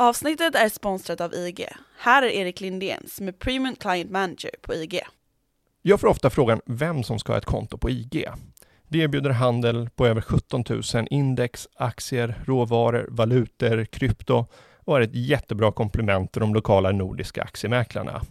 Avsnittet är sponsrat av IG. Här är Erik Lindén som är Premium Client Manager på IG. Jag får ofta frågan vem som ska ha ett konto på IG. Vi erbjuder handel på över 17 000 index, aktier, råvaror, valutor, krypto och är ett jättebra komplement till de lokala nordiska aktiemäklarna.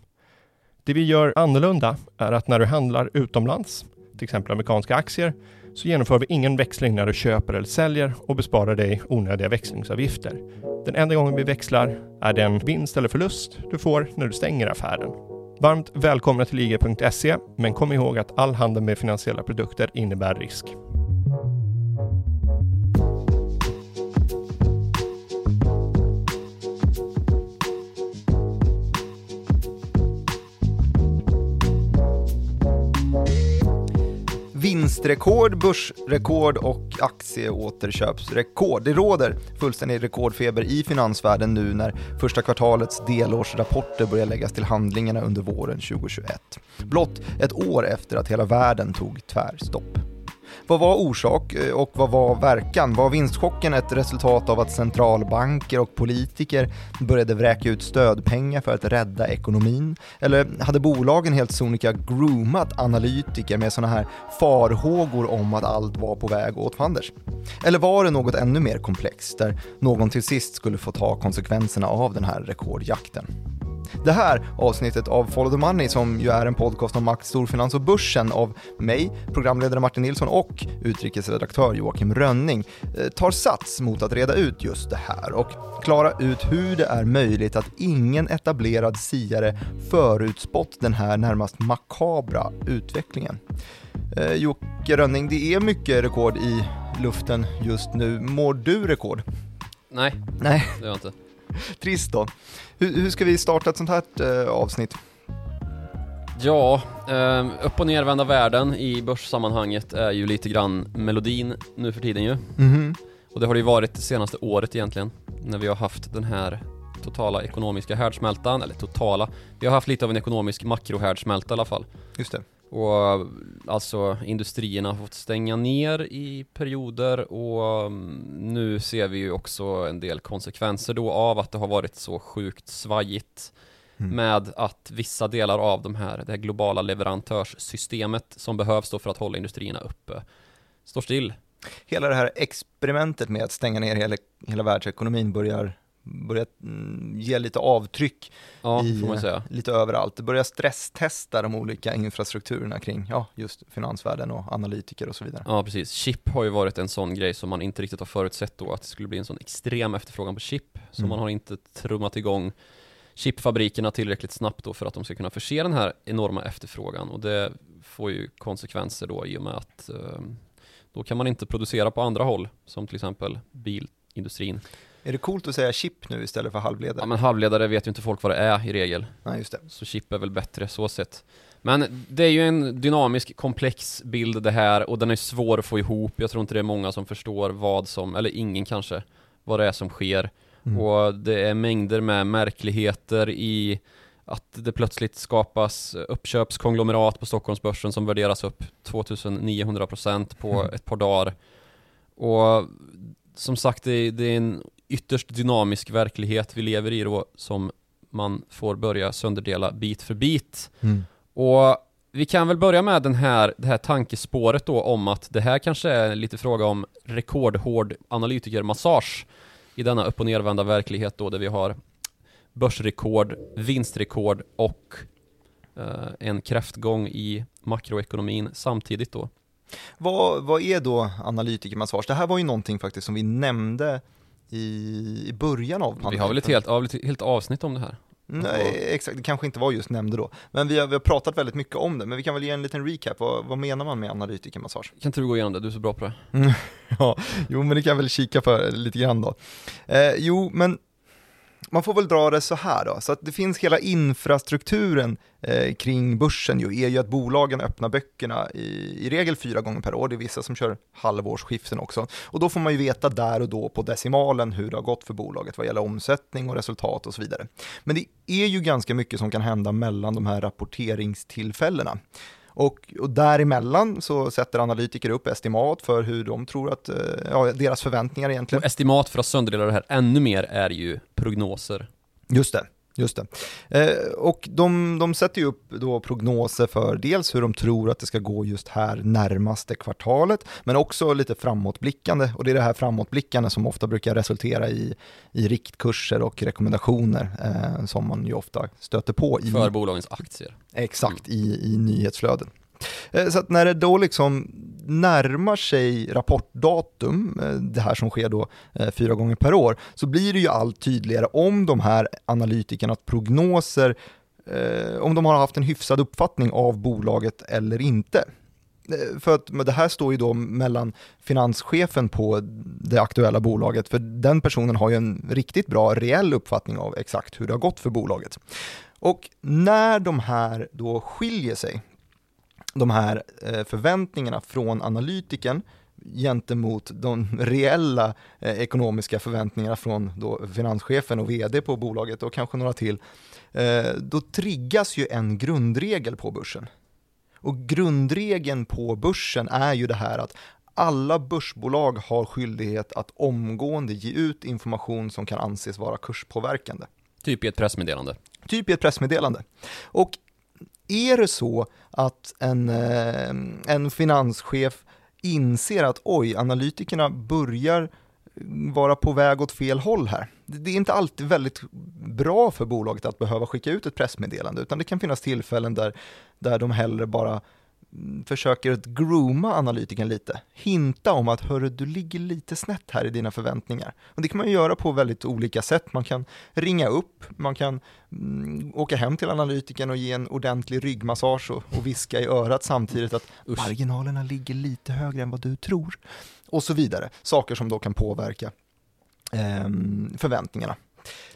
Det vi gör annorlunda är att när du handlar utomlands, till exempel amerikanska aktier, så genomför vi ingen växling när du köper eller säljer och besparar dig onödiga växlingsavgifter. Den enda gången vi växlar är den vinst eller förlust du får när du stänger affären. Varmt välkomna till IG.se, men kom ihåg att all handel med finansiella produkter innebär risk. Vinstrekord, börsrekord och aktieåterköpsrekord. Det råder fullständig rekordfeber i finansvärlden nu när första kvartalets delårsrapporter börjar läggas till handlingarna under våren 2021. Blott ett år efter att hela världen tog tvärstopp. Vad var orsak eh, och vad var verkan? Var vinstchocken ett resultat av att centralbanker och politiker började vräka ut stödpengar för att rädda ekonomin? Eller hade bolagen helt sonika groomat analytiker med sådana här farhågor om att allt var på väg åt fanders? Eller var det något ännu mer komplext där någon till sist skulle få ta konsekvenserna av den här rekordjakten? Det här avsnittet av Follow the Money, som ju är en podcast om makt, storfinans och börsen av mig, programledare Martin Nilsson och utrikesredaktör Joakim Rönning, eh, tar sats mot att reda ut just det här och klara ut hur det är möjligt att ingen etablerad siare förutspått den här närmast makabra utvecklingen. Eh, Jocke Rönning, det är mycket rekord i luften just nu. Mår du rekord? Nej, Nej. det gör jag inte. Trist då. Hur, hur ska vi starta ett sånt här eh, avsnitt? Ja, eh, upp och nervända världen i börssammanhanget är ju lite grann melodin nu för tiden ju. Mhm. Och det har det ju varit det senaste året egentligen, när vi har haft den här totala ekonomiska härdsmältan, eller totala, vi har haft lite av en ekonomisk makrohärdsmälta i alla fall. Just det. Och alltså industrierna har fått stänga ner i perioder och mm, nu ser vi ju också en del konsekvenser då av att det har varit så sjukt svajigt Mm. med att vissa delar av de här, det här globala leverantörssystemet som behövs då för att hålla industrierna uppe står still. Hela det här experimentet med att stänga ner hela, hela världsekonomin börjar, börjar mm, ge lite avtryck Ja, i, lite överallt. Det börjar stresstesta de olika infrastrukturerna kring ja, just finansvärlden och analytiker och så vidare. Ja, precis. Chip har ju varit en sån grej som man inte riktigt har förutsett då, att det skulle bli en sån extrem efterfrågan på chip. Så Mm. man har inte trummat igång chipfabrikerna tillräckligt snabbt då för att de ska kunna förse den här enorma efterfrågan. Och det får ju konsekvenser då i och med att eh, då kan man inte producera på andra håll, som till exempel bilindustrin. Är det coolt att säga chip nu istället för halvledare? Ja, men halvledare vet ju inte folk vad det är i regel. Nej, just det. Så chip är väl bättre så sett. Men det är ju en dynamisk, komplex bild det här och den är svår att få ihop. Jag tror inte det är många som förstår vad som, eller ingen kanske, vad det är som sker. Mm. Och det är mängder med märkligheter i att det plötsligt skapas uppköpskonglomerat på Stockholmsbörsen som värderas upp 2900% på Mm. ett par dagar. Och som sagt, det är, det är en ytterst dynamisk verklighet vi lever i då som man får börja sönderdela bit för bit. Mm. Och vi kan väl börja med den här, det här tankespåret då om att det här kanske är lite fråga om rekordhård analytikermassage i denna upp och nervända verklighet då där vi har börsrekord, vinstrekord och eh, en kräftgång i makroekonomin samtidigt då. Vad, vad är då analytikermassage? Det här var ju någonting faktiskt som vi nämnde i, i början av panelen. Vi har väl ett helt, ett helt avsnitt om det här. Nej, exakt, det kanske inte var just nämnde då. Men vi har, vi har pratat väldigt mycket om det, men vi kan väl ge en liten recap. Vad, vad menar man med analytikermassage? Kan inte du gå igenom det? Du är så bra på det. ja, jo men det kan jag väl kika för lite grann då. Eh, jo, men man får väl dra det så här då, så att det finns hela infrastrukturen eh, kring börsen ju, är ju att bolagen öppnar böckerna i, i regel fyra gånger per år, det är vissa som kör halvårsskiften också. Och då får man ju veta där och då på decimalen hur det har gått för bolaget vad gäller omsättning och resultat och så vidare. Men det är ju ganska mycket som kan hända mellan de här rapporteringstillfällena. Och, och däremellan så sätter analytiker upp estimat för hur de tror att, eh, ja, deras förväntningar egentligen. Och estimat för att sönderdela det här ännu mer är ju prognoser. Just det. Just det. Eh, och de, de sätter ju upp då prognoser för dels hur de tror att det ska gå just här närmaste kvartalet, men också lite framåtblickande. Och det är det här framåtblickande som ofta brukar resultera i, i riktkurser och rekommendationer eh, som man ju ofta stöter på. I, För bolagens aktier. Exakt, i, i nyhetsflöden. Eh, så att när det då liksom närmar sig rapportdatum, eh, det här som sker då eh, fyra gånger per år, så blir det ju allt tydligare om de här analytikernas prognoser, om de har haft en hyfsad uppfattning av bolaget eller inte. För att det här står ju då mellan finanschefen på det aktuella bolaget, för den personen har ju en riktigt bra reell uppfattning av exakt hur det har gått för bolaget. Och när de här då skiljer sig, de här eh, förväntningarna från analytiken gentemot de reella eh, ekonomiska förväntningarna från då finanschefen och vd på bolaget och kanske några till, eh, då triggas ju en grundregel på börsen. Och grundregeln på börsen är ju det här att alla börsbolag har skyldighet att omgående ge ut information som kan anses vara kurspåverkande. Typ i ett pressmeddelande. Typ i ett pressmeddelande. Och är det så att en, eh, en finanschef inser att oj, analytikerna börjar vara på väg åt fel håll här. Det är inte alltid väldigt bra för bolaget att behöva skicka ut ett pressmeddelande, utan det kan finnas tillfällen där, där de hellre bara Mm, försöker att grooma analytikern lite. Hinta om att hörru, du ligger lite snett här i dina förväntningar. Och det kan man göra på väldigt olika sätt. Man kan ringa upp, man kan mm, åka hem till analytikern och ge en ordentlig ryggmassage och, och viska i örat samtidigt att Usch. marginalerna ligger lite högre än vad du tror. Och så vidare. Saker som då kan påverka eh, förväntningarna.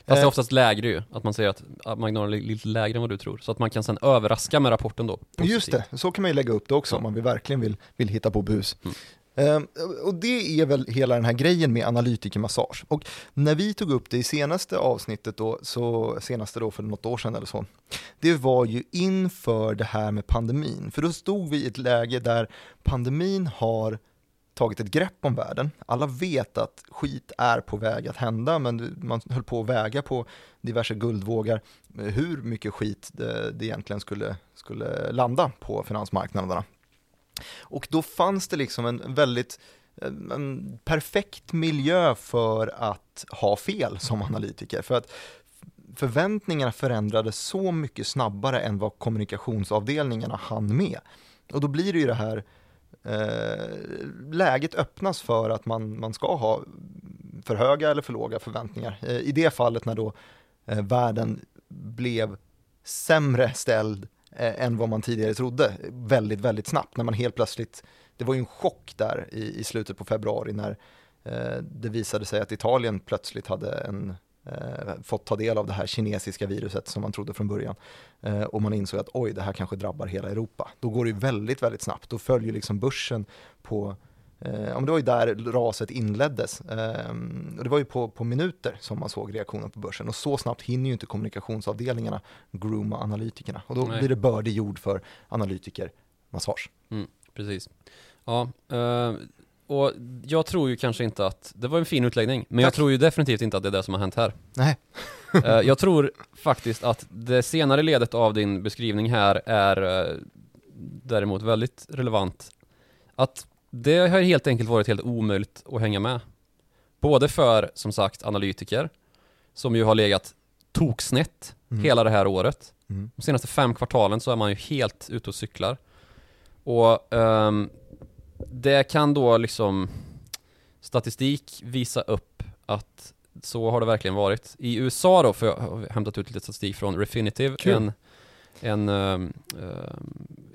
Fast det är eh. oftast lägre ju, att man säger att marginalen är lite lägre än vad du tror. Så att man kan sen överraska med rapporten då. Positivt. Just det, så kan man ju lägga upp det också ja. om man vill, verkligen vill, vill hitta på bus. Mm. Uh, och det är väl hela den här grejen med analytikermassage. Och när vi tog upp det i senaste avsnittet då, så senaste då för något år sedan eller så, det var ju inför det här med pandemin. För då stod vi i ett läge där pandemin har tagit ett grepp om världen. Alla vet att skit är på väg att hända, men man höll på att väga på diverse guldvågar eh, hur mycket skit det, det egentligen skulle, skulle landa på finansmarknaderna. Och då fanns det liksom en väldigt eh, en perfekt miljö för att ha fel som analytiker. För att förväntningarna förändrades så mycket snabbare än vad kommunikationsavdelningarna hann med. Och då blir det ju det här Eh, läget öppnas för att man, man ska ha för höga eller för låga förväntningar. Eh, I det fallet när då eh, världen blev sämre ställd eh, än vad man tidigare trodde, väldigt, väldigt snabbt, när man helt plötsligt, det var ju en chock där i, i slutet på februari när eh, det visade sig att Italien plötsligt hade en eh, fått ta del av det här kinesiska viruset som man trodde från början. Eh, och man insåg att oj, det här kanske drabbar hela Europa. Då går det väldigt, väldigt snabbt. Då följer liksom börsen på Eh, det var ju där raset inleddes. Eh, och det var ju på, på minuter som man såg reaktionen på börsen. Och så snabbt hinner ju inte kommunikationsavdelningarna grooma analytikerna. Och då Nej. blir det bördig jord för analytiker massage. Mm, precis. Ja, eh, och jag tror ju kanske inte att, det var en fin utläggning, men Tack. jag tror ju definitivt inte att det är det som har hänt här. Nej. uh, jag tror faktiskt att det senare ledet av din beskrivning här är uh, däremot väldigt relevant. Att det har helt enkelt varit helt omöjligt att hänga med. Både för, som sagt, analytiker, som ju har legat toksnett mm. hela det här året. Mm. De senaste fem kvartalen så är man ju helt ute och cyklar. Och um, det kan då liksom statistik visa upp att så har det verkligen varit. I USA då, för jag har hämtat ut lite statistik från Refinitiv, en, en, uh,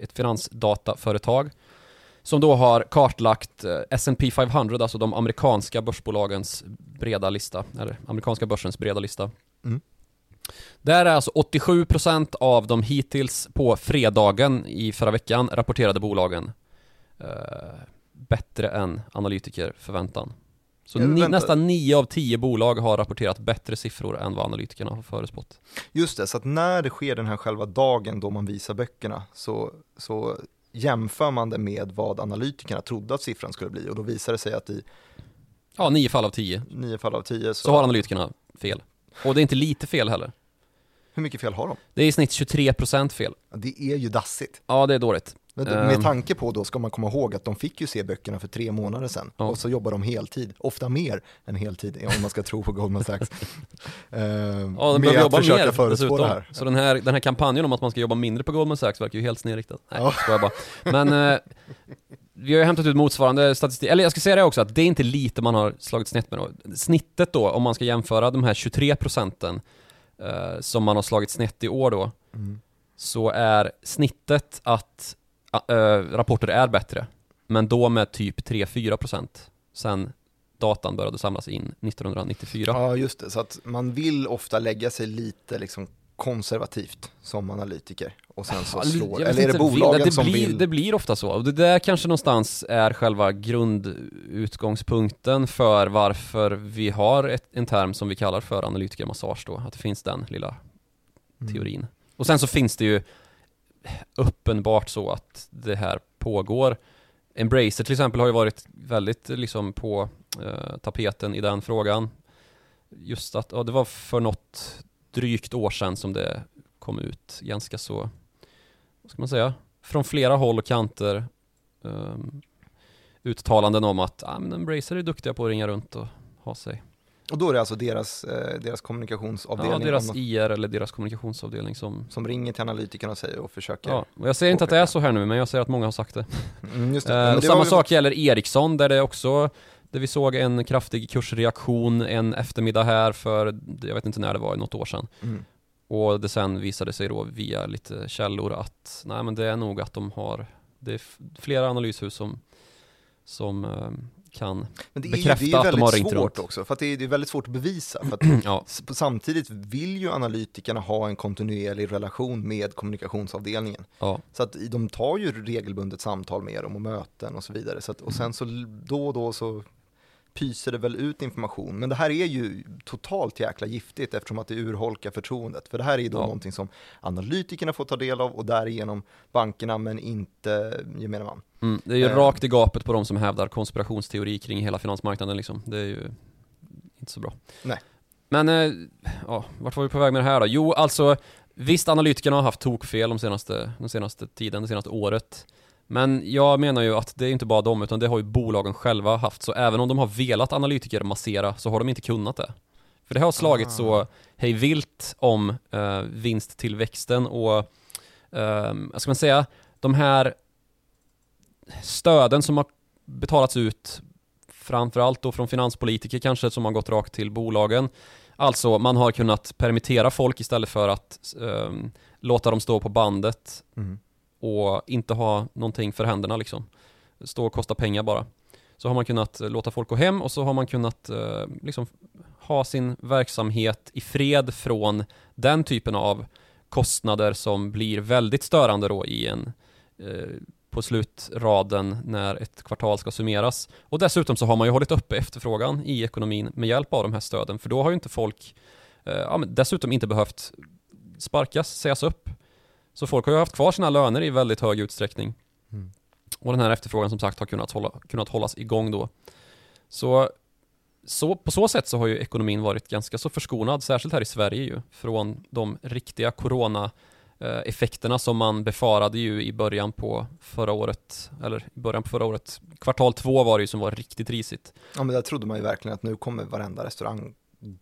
ett finansdataföretag som då har kartlagt uh, S&P 500, alltså de amerikanska börsbolagens breda lista, eller amerikanska börsens breda lista. Mm. Där är alltså 87% av de hittills på fredagen i förra veckan rapporterade bolagen uh, bättre än analytikerförväntan. Så ni, nästan 9 av 10 bolag har rapporterat bättre siffror än vad analytikerna har förespått. Just det, så att när det sker den här själva dagen då man visar böckerna så, så jämför man det med vad analytikerna trodde att siffran skulle bli och då visar det sig att i Ja, nio fall av tio. nio fall av tio så, Så har analytikerna fel. Och det är inte lite fel heller. hur mycket fel har de? Det är i snitt 23% fel. Det är ju dassigt. Ja, det är dåligt. Men Ehm. Med tanke på då ska man komma ihåg att de fick ju se böckerna för tre månader sedan Ja. och så jobbar de heltid, ofta mer än heltid om man ska tro på Goldman Sachs. Ehm, Ja, de med behöver att jobba försöka mer förutspå dessutom. det här. Så den här, den här kampanjen om att man ska jobba mindre på Goldman Sachs verkar ju helt snedriktad. Nej, Ja. skojar bara. Men eh, vi har ju hämtat ut motsvarande statistik, eller jag ska säga det också att det är inte lite man har slagit snett med då. Snittet då, om man ska jämföra de här 23 procenten eh, som man har slagit snett i år då, Mm. så är snittet att eh, rapporter är bättre, men då med typ 3-4 procent sen datan började samlas in 1994. Ja, just det. Så att man vill ofta lägga sig lite liksom konservativt som analytiker och sen så slår, eller är det bolagen det som blir, vill? Det blir ofta så, och det där kanske någonstans är själva grundutgångspunkten för varför vi har ett, en term som vi kallar för analytikermassage då, att det finns den lilla Mm. teorin. Och sen så finns det ju uppenbart så att det här pågår. Embracer till exempel har ju varit väldigt liksom på eh, tapeten i den frågan. Just att, ja, det var för något drygt år sedan som det kom ut ganska så, vad ska man säga, från flera håll och kanter um, uttalanden om att ah, men Embracer är duktiga på att ringa runt och ha sig. Och då är det alltså deras, eh, deras kommunikationsavdelning Ja, deras IR eller deras kommunikationsavdelning som som ringer till analytikerna och säger och försöker. Ja, och jag säger inte att det är så här nu, men jag säger att många har sagt det. Mm, det. Eh, det samma ju- sak gäller Ericsson, där det också där vi såg en kraftig kursreaktion en eftermiddag här för, jag vet inte när det var, något år sedan. Mm. Och det sen visade sig då via lite källor att, nej men det är nog att de har, det är flera analyshus som, som eh, kan, Men det är, ju, bekräfta det är ju att de har ringt svårt runt. också, för att det är, det är väldigt svårt att bevisa. För att ja, samtidigt vill ju analytikerna ha en kontinuerlig relation med kommunikationsavdelningen. ja, Så att de tar ju regelbundet samtal med dem och möten och så vidare. Så att, och sen så då och då så pyser det väl ut information. Men det här är ju totalt jäkla giftigt eftersom att det urholkar förtroendet. För det här är ju då Ja. någonting som analytikerna får ta del av och därigenom bankerna men inte gemene man. mm, det är ju Eh. rakt i gapet på de som hävdar konspirationsteori kring hela finansmarknaden liksom. Det är ju inte så bra. Nej. Men, eh, ja, vart var vi på väg med det här då? Jo, alltså Visst, analytikerna har haft tokfel de senaste, den senaste tiden, det senaste året. Men jag menar ju att det är inte bara de, utan det har ju bolagen själva haft. Så även om de har velat analytiker massera, så har de inte kunnat det. För det har slagit Ah. så hej vilt om eh, vinsttillväxten och, eh, vad ska man säga, de här stöden som har betalats ut framförallt då från finanspolitiker kanske som har gått rakt till bolagen. Alltså man har kunnat permittera folk istället för att ehm, låta dem stå på bandet Mm och inte ha någonting för händerna liksom. Stå och kosta pengar bara. Så har man kunnat eh, låta folk gå hem och så har man kunnat eh, liksom ha sin verksamhet i fred från den typen av kostnader som blir väldigt störande då i en eh, på slutraden när ett kvartal ska summeras. Och dessutom så har man ju hållit uppe efterfrågan i ekonomin med hjälp av de här stöden, för då har ju inte folk eh, ja, men dessutom inte behövt sparkas, sägas upp. Så folk har ju haft kvar sina löner i väldigt hög utsträckning. Mm. Och den här efterfrågan som sagt har kunnat, hålla, kunnat hållas igång då. Så, så på så sätt så har ju ekonomin varit ganska så förskonad, särskilt här i Sverige ju, från de riktiga corona eh, effekterna som man befarade ju i början på förra året, eller i början på förra året. Kvartal två var det ju som var riktigt risigt. Ja men där trodde man ju verkligen att nu kommer varenda restaurang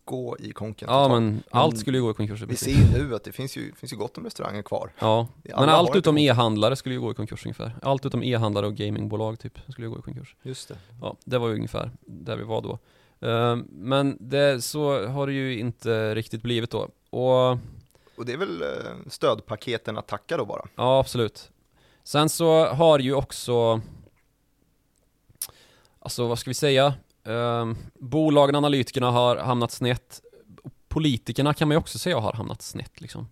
gå i konken. Ja men allt skulle ju gå i konkurs i Vi ser ju nu att det finns ju, finns ju gott om restauranger kvar. Ja, men allt utom e-handlare skulle ju gå i konkurs ungefär. Allt utom e-handlare och gamingbolag typ skulle ju gå i konkurs. Just det. Ja, det var ju ungefär där vi var då. Ehm, Men det, så har det ju inte riktigt blivit då. Och Och det är väl eh, stödpaketen att tacka då bara. ja, absolut. Sen så har ju också, alltså vad ska vi säga, Ehm, bolagen, analytikerna har hamnat snett. Politikerna kan man ju också säga har hamnat snett liksom.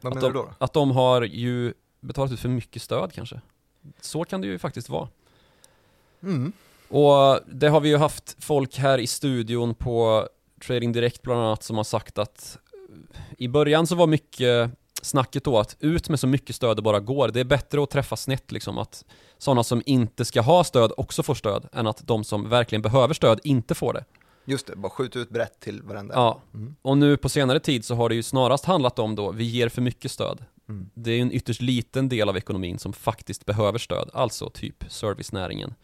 Vad Att menar de, du då? Att de har ju betalat ut för mycket stöd kanske. Så kan det ju faktiskt vara. Mm. Och det har vi ju haft folk här i studion på Trading Direkt bland annat som har sagt att i början så var mycket snacket då att ut med så mycket stöd det bara går. Det är bättre att träffa snett liksom att sådana som inte ska ha stöd också får stöd än att de som verkligen behöver stöd inte får det. Just det, bara skjuta ut brett till varenda. Ja, Mm. och nu på senare tid så har det ju snarast handlat om då, vi ger för mycket stöd. Mm. Det är en ytterst liten del av ekonomin som faktiskt behöver stöd, alltså typ servicenäringen.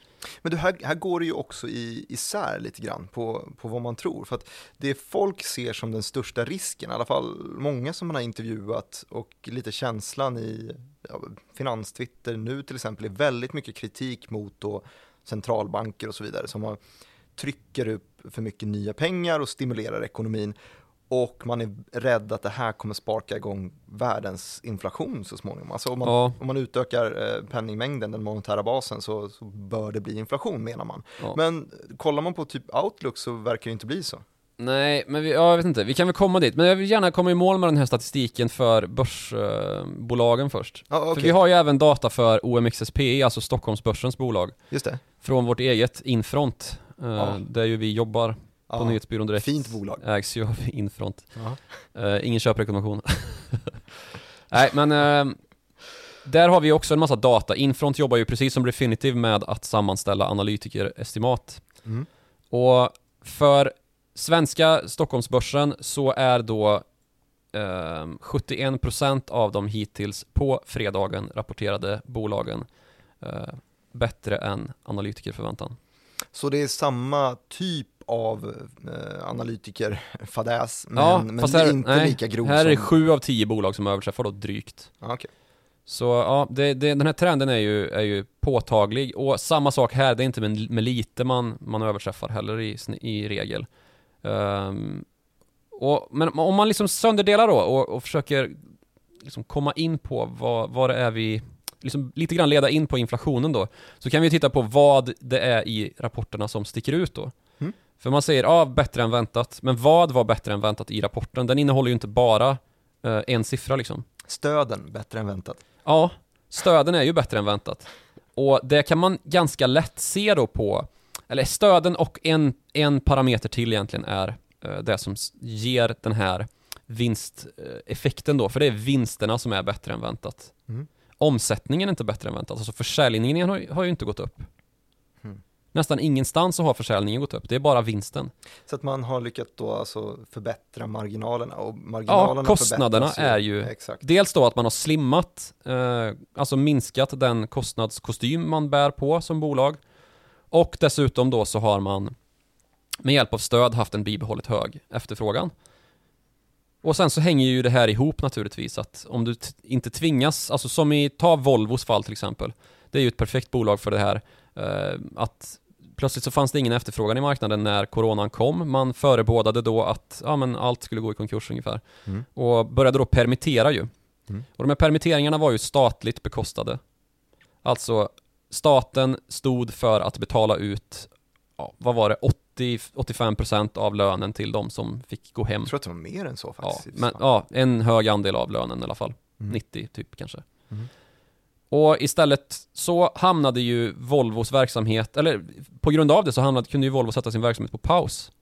Men du, här, här går det ju också i, isär lite grann på, på vad man tror. För att det folk ser som den största risken, i alla fall många som man har intervjuat och lite känslan i ja, finanstwitter nu till exempel är väldigt mycket kritik mot då centralbanker och så vidare som har, trycker upp för mycket nya pengar och stimulerar ekonomin. Och man är rädd att det här kommer sparka igång världens inflation så småningom. Alltså om man, Ja, om man utökar eh, penningmängden, den monetära basen, så, så bör det bli inflation menar man. ja. Men kollar man på typ Outlook så verkar det inte bli så. Nej, men vi, ja, jag vet inte, vi kan väl komma dit. Men jag vill gärna komma i mål med den här statistiken för börsbolagen först. Ja, För okej, vi har ju även data för OMXSPI, alltså Stockholmsbörsens bolag. just det. Från vårt eget Infront, eh, där ju vi jobbar på Ja, Nyhetsbyrån Direkt. Fint bolag. Ägs ju av Infront. Ja. Eh, ingen köprekommendation. Nej, men eh, där har vi också en massa data. Infront jobbar ju precis som Refinitiv med att sammanställa analytikerestimat. Mm. Och för svenska Stockholmsbörsen så är då eh, 71% av de hittills på fredagen rapporterade bolagen eh, bättre än analytikerförväntan. Så det är samma typ av eh, analytikerfadäs, men, Ja, men fast här- inte nej, lika grov Här är det som... 7 av 10 bolag som överträffar då drygt. Ja, okej. Så ja, det, det, den här trenden är ju, är ju påtaglig och samma sak här, det är inte med, med lite man, man överträffar heller i, i regel. Ehm, och, men om man liksom sönderdelar då och, och försöker liksom komma in på vad, vad det är vi, liksom lite grann leda in på inflationen då, så kan vi titta på vad det är i rapporterna som sticker ut då. För man säger, ja, bättre än väntat, men vad var bättre än väntat i rapporten? Den innehåller ju inte bara eh, en siffra liksom. Stöden bättre än väntat. Ja, stöden är ju bättre än väntat. Och det kan man ganska lätt se då på, eller stöden och en, en parameter till egentligen är eh, det som ger den här vinsteffekten då, för det är vinsterna som är bättre än väntat. Mm. Omsättningen är inte bättre än väntat, alltså försäljningen har, har ju inte gått upp. Nästan ingenstans så har försäljningen gått upp, det är bara vinsten. Så att man har lyckats då alltså förbättra marginalerna och marginalerna Ja, kostnaderna är ju Exakt. Dels då att man har slimmat, eh, alltså minskat den kostnadskostym man bär på som bolag. Och dessutom då så har man med hjälp av stöd haft en bibehållet hög efterfrågan. Och sen så hänger ju det här ihop naturligtvis att om du inte tvingas, alltså som i, ta Volvos fall till exempel. Det är ju ett perfekt bolag för det här. Eh, att plötsligt så fanns det ingen efterfrågan i marknaden när coronan kom. Man förebådade då att ja, men allt skulle gå i konkurs ungefär. Mm. Och började då permittera ju. Mm. Och de här permitteringarna var ju statligt bekostade. Alltså staten stod för att betala ut, ja, vad var det, 80-85% av lönen till de som fick gå hem. Jag tror att det var mer än så Ja, faktiskt. men, ja, en hög andel av lönen i alla fall. Mm. 90 typ kanske. Mm. Och istället så hamnade ju Volvos verksamhet, eller på grund av det så hamnade, kunde ju Volvo sätta sin verksamhet på paus.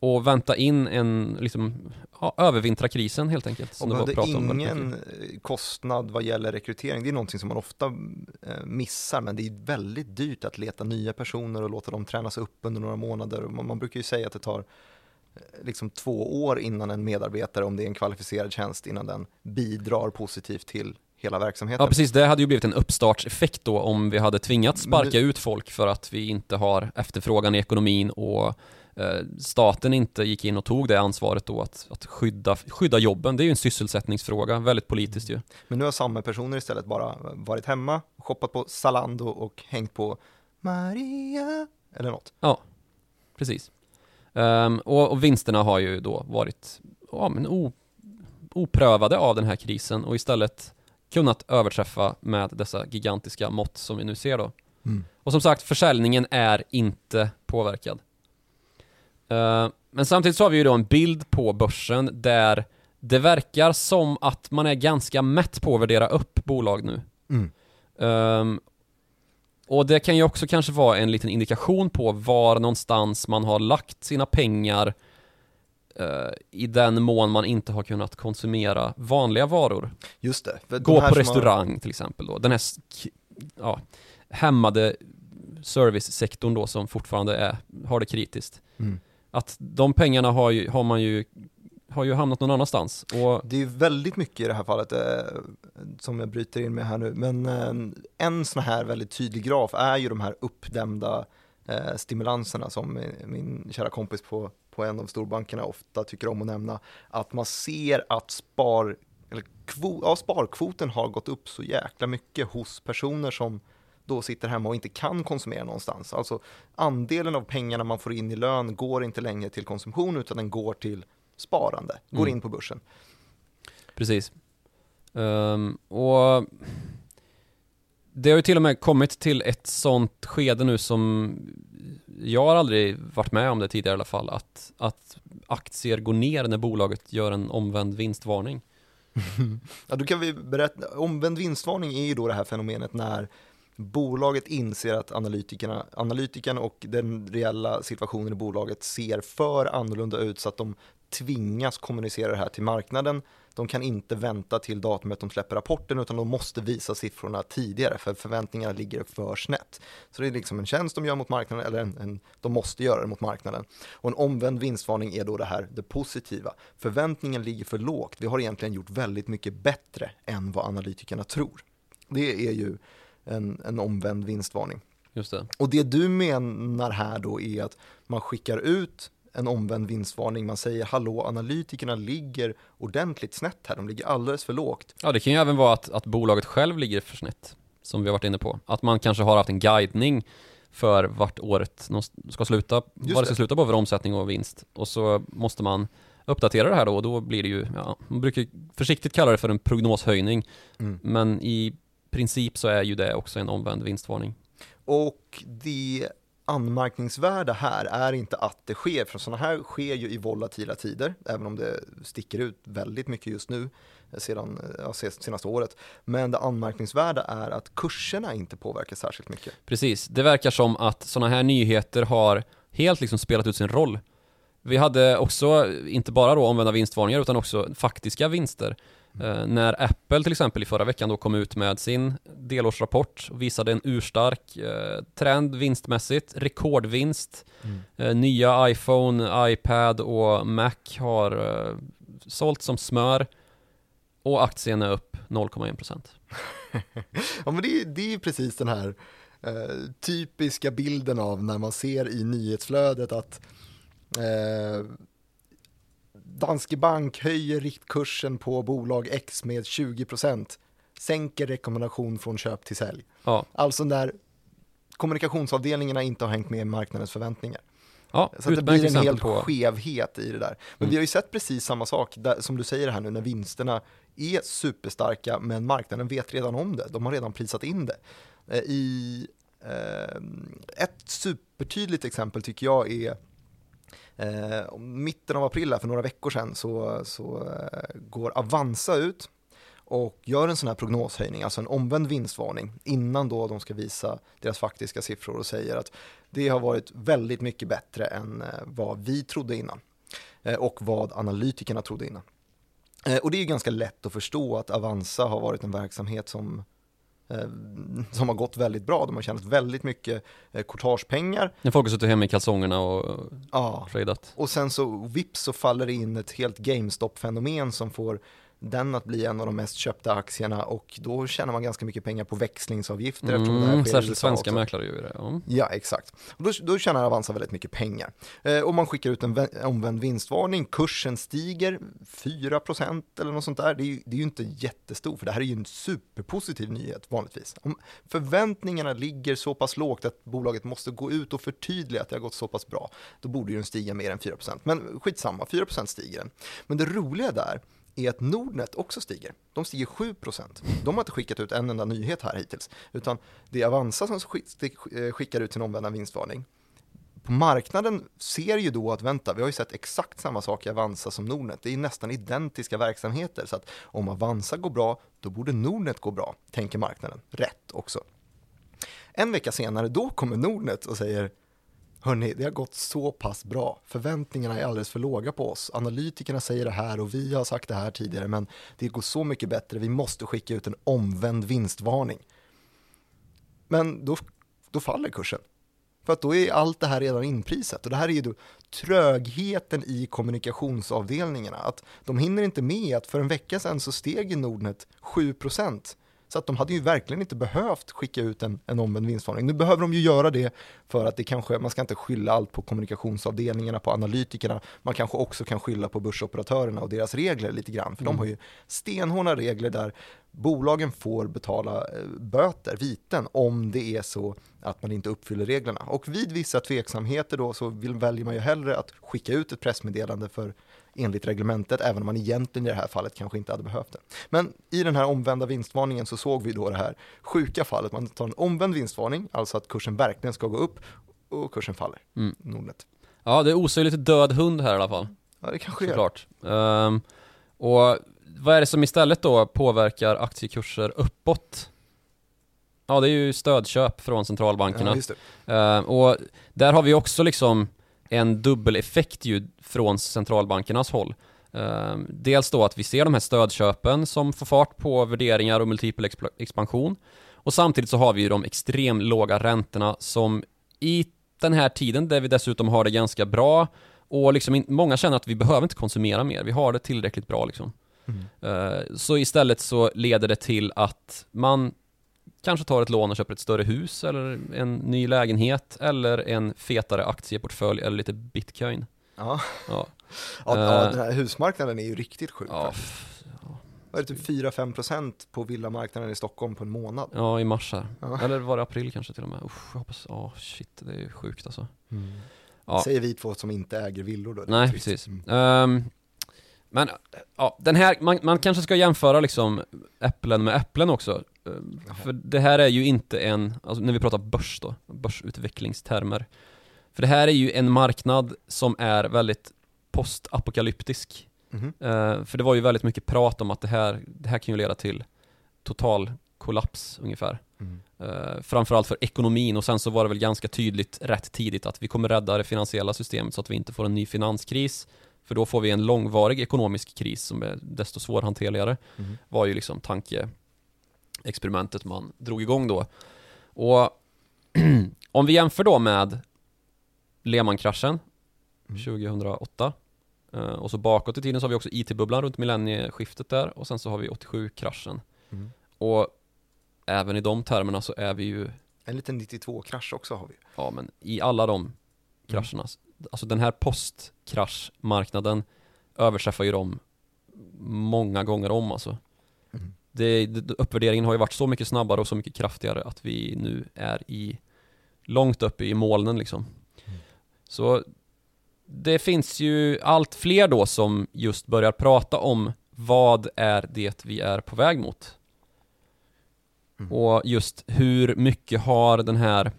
Och vänta in en, liksom, ja, övervintra krisen helt enkelt. Som Och det var hade om ingen mycket. eh, kostnad vad gäller rekrytering. Det är någonting som man ofta eh, missar, men det är väldigt dyrt att leta nya personer och låta dem tränas upp under några månader. Man, man brukar ju säga att det tar eh, liksom två år innan en medarbetare, om det är en kvalificerad tjänst, innan den bidrar positivt till hela verksamheten. Ja precis, det hade ju blivit en uppstartseffekt då om vi hade tvingats sparka det- ut folk för att vi inte har efterfrågan i ekonomin och eh, staten inte gick in och tog det ansvaret då att, att skydda, skydda jobben. Det är ju en sysselsättningsfråga, väldigt politiskt ju. Men nu har samma personer istället bara varit hemma, shoppat på Zalando och hängt på Maria eller något. Precis. Ehm, och, och vinsterna har ju då varit ja, men o, oprövade av den här krisen och istället kunnat överträffa med dessa gigantiska mått som vi nu ser då. Och som sagt, försäljningen är inte påverkad. Eh, men samtidigt så har vi ju då en bild på börsen där det verkar som att man är ganska mätt på att värdera upp bolag nu. Mm. Ehm, och det kan ju också kanske vara en liten indikation på var någonstans man har lagt sina pengar i den mån man inte har kunnat konsumera vanliga varor. Just det. Gå på som har- restaurang till exempel då. Den här ja, hämmade servicesektorn då som fortfarande är, har det kritiskt. Mm. Att de pengarna har, ju, har man ju har ju hamnat någon annanstans. Och Det är väldigt mycket i det här fallet eh, som jag bryter in med här nu, men eh, en sån här väldigt tydlig graf är ju de här uppdämda eh, stimulanserna som min, min kära kompis på, på en av storbankerna ofta tycker om att nämna, att man ser att spar, eller kvo, ja, sparkvoten har gått upp så jäkla mycket hos personer som då sitter hemma och inte kan konsumera någonstans. Alltså andelen av pengarna man får in i lön går inte längre till konsumtion utan den går till sparande, går Mm. in på börsen. Precis. Ehm, och det har ju till och med kommit till ett sånt skede nu som jag har aldrig varit med om det tidigare i alla fall, att, att aktier går ner när bolaget gör en omvänd vinstvarning. Ja, då kan vi berätta, omvänd vinstvarning är ju då det här fenomenet när bolaget inser att analytikerna, analytikerna och den reella situationen i bolaget ser för annorlunda ut så att de tvingas kommunicera det här till marknaden. De kan inte vänta till datumet de släpper rapporten utan de måste visa siffrorna tidigare för förväntningarna ligger för snett. Så det är liksom en tjänst de gör mot marknaden eller en, en, de måste göra det mot marknaden. Och en omvänd vinstvarning är då det här, det positiva. Förväntningen ligger för lågt. Vi har egentligen gjort väldigt mycket bättre än vad analytikerna tror. Det är ju en, en omvänd vinstvarning. Just det. Och det du menar här då är att man skickar ut en omvänd vinstvarning. Man säger hallå, analytikerna ligger ordentligt snett här. De ligger alldeles för lågt. Ja, det kan ju även vara att, att bolaget själv ligger för snett, som vi har varit inne på. Att man kanske har haft en guidning för vart året ska sluta, vad det ska sluta på för omsättning och vinst. Och så måste man uppdatera det här då och då blir det ju, ja, man brukar försiktigt kalla det för en prognoshöjning. Men i princip så är ju det också en omvänd vinstvarning. Och det anmärkningsvärda här är inte att det sker, för sådana här sker ju i volatila tider, även om det sticker ut väldigt mycket just nu, eh, sedan eh, ja, senaste året. Men det anmärkningsvärda är att kurserna inte påverkas särskilt mycket. Precis, det verkar som att sådana här nyheter har helt liksom spelat ut sin roll. Vi hade också, inte bara då omvända vinstvarningar, utan också faktiska vinster. Eh, när Apple till exempel i förra veckan då kom ut med sin delårsrapport och visade en urstark eh, trend vinstmässigt, rekordvinst. Eh, nya iPhone, iPad och Mac har eh, sålt som smör och aktien är upp 0,1%. Ja men det, är- det är precis den här eh, typiska bilden av när man ser i nyhetsflödet att Danske Bank höjer riktkursen på bolag X med 20%, sänker rekommendation från köp till sälj. Ja, Alltså när kommunikationsavdelningarna inte har hängt med i marknadens förväntningar. ja Så det blir en hel på... skevhet i det där. Men Mm. vi har ju sett precis samma sak, där, som du säger här nu, när vinsterna är superstarka, men marknaden vet redan om det. De har redan prisat in det. Eh, I eh, ett supertydligt exempel tycker jag är eh, mitten av april, för några veckor sedan, så, så eh, går Avanza ut och gör en sån här prognoshöjning, alltså en omvänd vinstvarning, innan då de ska visa deras faktiska siffror och säger att det har varit väldigt mycket bättre än eh, vad vi trodde innan eh, och vad analytikerna trodde innan. Eh, Och det är ju ganska lätt att förstå att Avanza har varit en verksamhet som, som har gått väldigt bra. De har tjänat väldigt mycket eh, courtagepengar. När folk har suttit hemma i kalsongerna och Ja. tradat. Och sen så vips så faller det in ett helt GameStop-fenomen som får den att bli en av de mest köpta aktierna och då tjänar man ganska mycket pengar på växlingsavgifter eftersom det här Mm, sker särskilt svenska också. mäklare gör ju det. Ja. Ja, exakt. Och då, då tjänar Avanza väldigt mycket pengar. Eh, och man skickar ut en vä- omvänd vinstvarning, kursen stiger 4% eller något sånt där. Det är, ju, det är ju inte jättestor, för det här är ju en superpositiv nyhet vanligtvis. Om förväntningarna ligger så pass lågt att bolaget måste gå ut och förtydliga att det har gått så pass bra, då borde ju den stiga mer än 4%. Men skitsamma, 4% stiger den. Men det roliga där är att Nordnet också stiger. De stiger 7%. De har inte skickat ut en enda nyhet här hittills, utan det är Avanza som eh, skickar ut sin omvända vinstvarning. På marknaden ser ju då att vänta, vi har ju sett exakt samma sak i Avanza som Nordnet. Det är nästan identiska verksamheter, så att om Avanza går bra, då borde Nordnet gå bra, tänker marknaden. Rätt också. En vecka senare, då kommer Nordnet och säger Hörni, det har gått så pass bra. Förväntningarna är alldeles för låga på oss. Analytikerna säger det här och vi har sagt det här tidigare, men det går så mycket bättre. Vi måste skicka ut en omvänd vinstvarning. Men då, då faller kursen. För att då är allt det här redan inprisat och det här är ju då trögheten i kommunikationsavdelningarna. Att de hinner inte med att för en vecka sedan så steg i Nordnet 7 så att de hade ju verkligen inte behövt skicka ut en, en omvänd vinstvarning. Nu behöver de ju göra det för att det kanske, man ska inte skylla allt på kommunikationsavdelningarna, på analytikerna. Man kanske också kan skylla på börsoperatörerna och deras regler lite grann. För mm. de har ju stenhårda regler där bolagen får betala eh, böter, viten, om det är så att man inte uppfyller reglerna. Och vid vissa tveksamheter då så vill, väljer man ju hellre att skicka ut ett pressmeddelande för enligt reglementet, även om man egentligen i det här fallet kanske inte hade behövt det. Men i den här omvända vinstvarningen så såg vi då det här sjuka fallet, man tar en omvänd vinstvarning, alltså att kursen verkligen ska gå upp och kursen faller. Mm. Nordnet. Ja, det osar lite död hund här i alla fall. Ja, det kanske Såklart. gör. Um, och vad är det som istället då påverkar aktiekurser uppåt? Ja, det är ju stödköp från centralbankerna. Ja, uh, och där har vi också liksom en dubbeleffekt ju från centralbankernas håll. Uh, dels då att vi ser de här stödköpen som får fart på värderingar och multipel exp expansion. Och samtidigt så har vi ju de extremt låga räntorna som i den här tiden där vi dessutom har det ganska bra och liksom många känner att vi behöver inte konsumera mer, vi har det tillräckligt bra liksom. Mm. Uh, så istället så leder det till att man kanske tar ett lån och köper ett större hus eller en ny lägenhet eller en fetare aktieportfölj eller lite bitcoin. Ja, ja. ja, ja den här husmarknaden är ju riktigt sjuk. Ja, Vad är det, typ 4-5% på villamarknaden i Stockholm på en månad? Ja, i mars här. Ja. Eller var det april kanske till och med? Usch, jag hoppas, oh, shit, det är sjukt alltså. Mm. Ja. Säger vi två som inte äger villor då. Nej, precis. Mm. Um, men ja, den här, man, man kanske ska jämföra liksom äpplen med äpplen också. För det här är ju inte en, alltså när vi pratar börs då, börsutvecklingstermer. För det här är ju en marknad som är väldigt postapokalyptisk. Mm -hmm. För det var ju väldigt mycket prat om att det här, det här kan ju leda till total kollaps ungefär. Mm. Framförallt för ekonomin och sen så var det väl ganska tydligt rätt tidigt att vi kommer rädda det finansiella systemet så att vi inte får en ny finanskris. För då får vi en långvarig ekonomisk kris som är desto svårhanterligare. Mm. Var ju liksom tanke, experimentet man drog igång då. Och om vi jämför då med Lehman-kraschen mm. 2008 eh, och så bakåt i tiden så har vi också IT-bubblan runt millennieskiftet där och sen så har vi 87-kraschen. Mm. Och även i de termerna så är vi ju En liten 92-krasch också har vi. Ja, men i alla de krascherna, mm. alltså den här postkraschmarknaden överträffar ju dem många gånger om alltså. Det, det, uppvärderingen har ju varit så mycket snabbare och så mycket kraftigare att vi nu är i långt uppe i molnen liksom. Mm. Så det finns ju allt fler då som just börjar prata om vad är det vi är på väg mot? Mm. Och just hur mycket har den här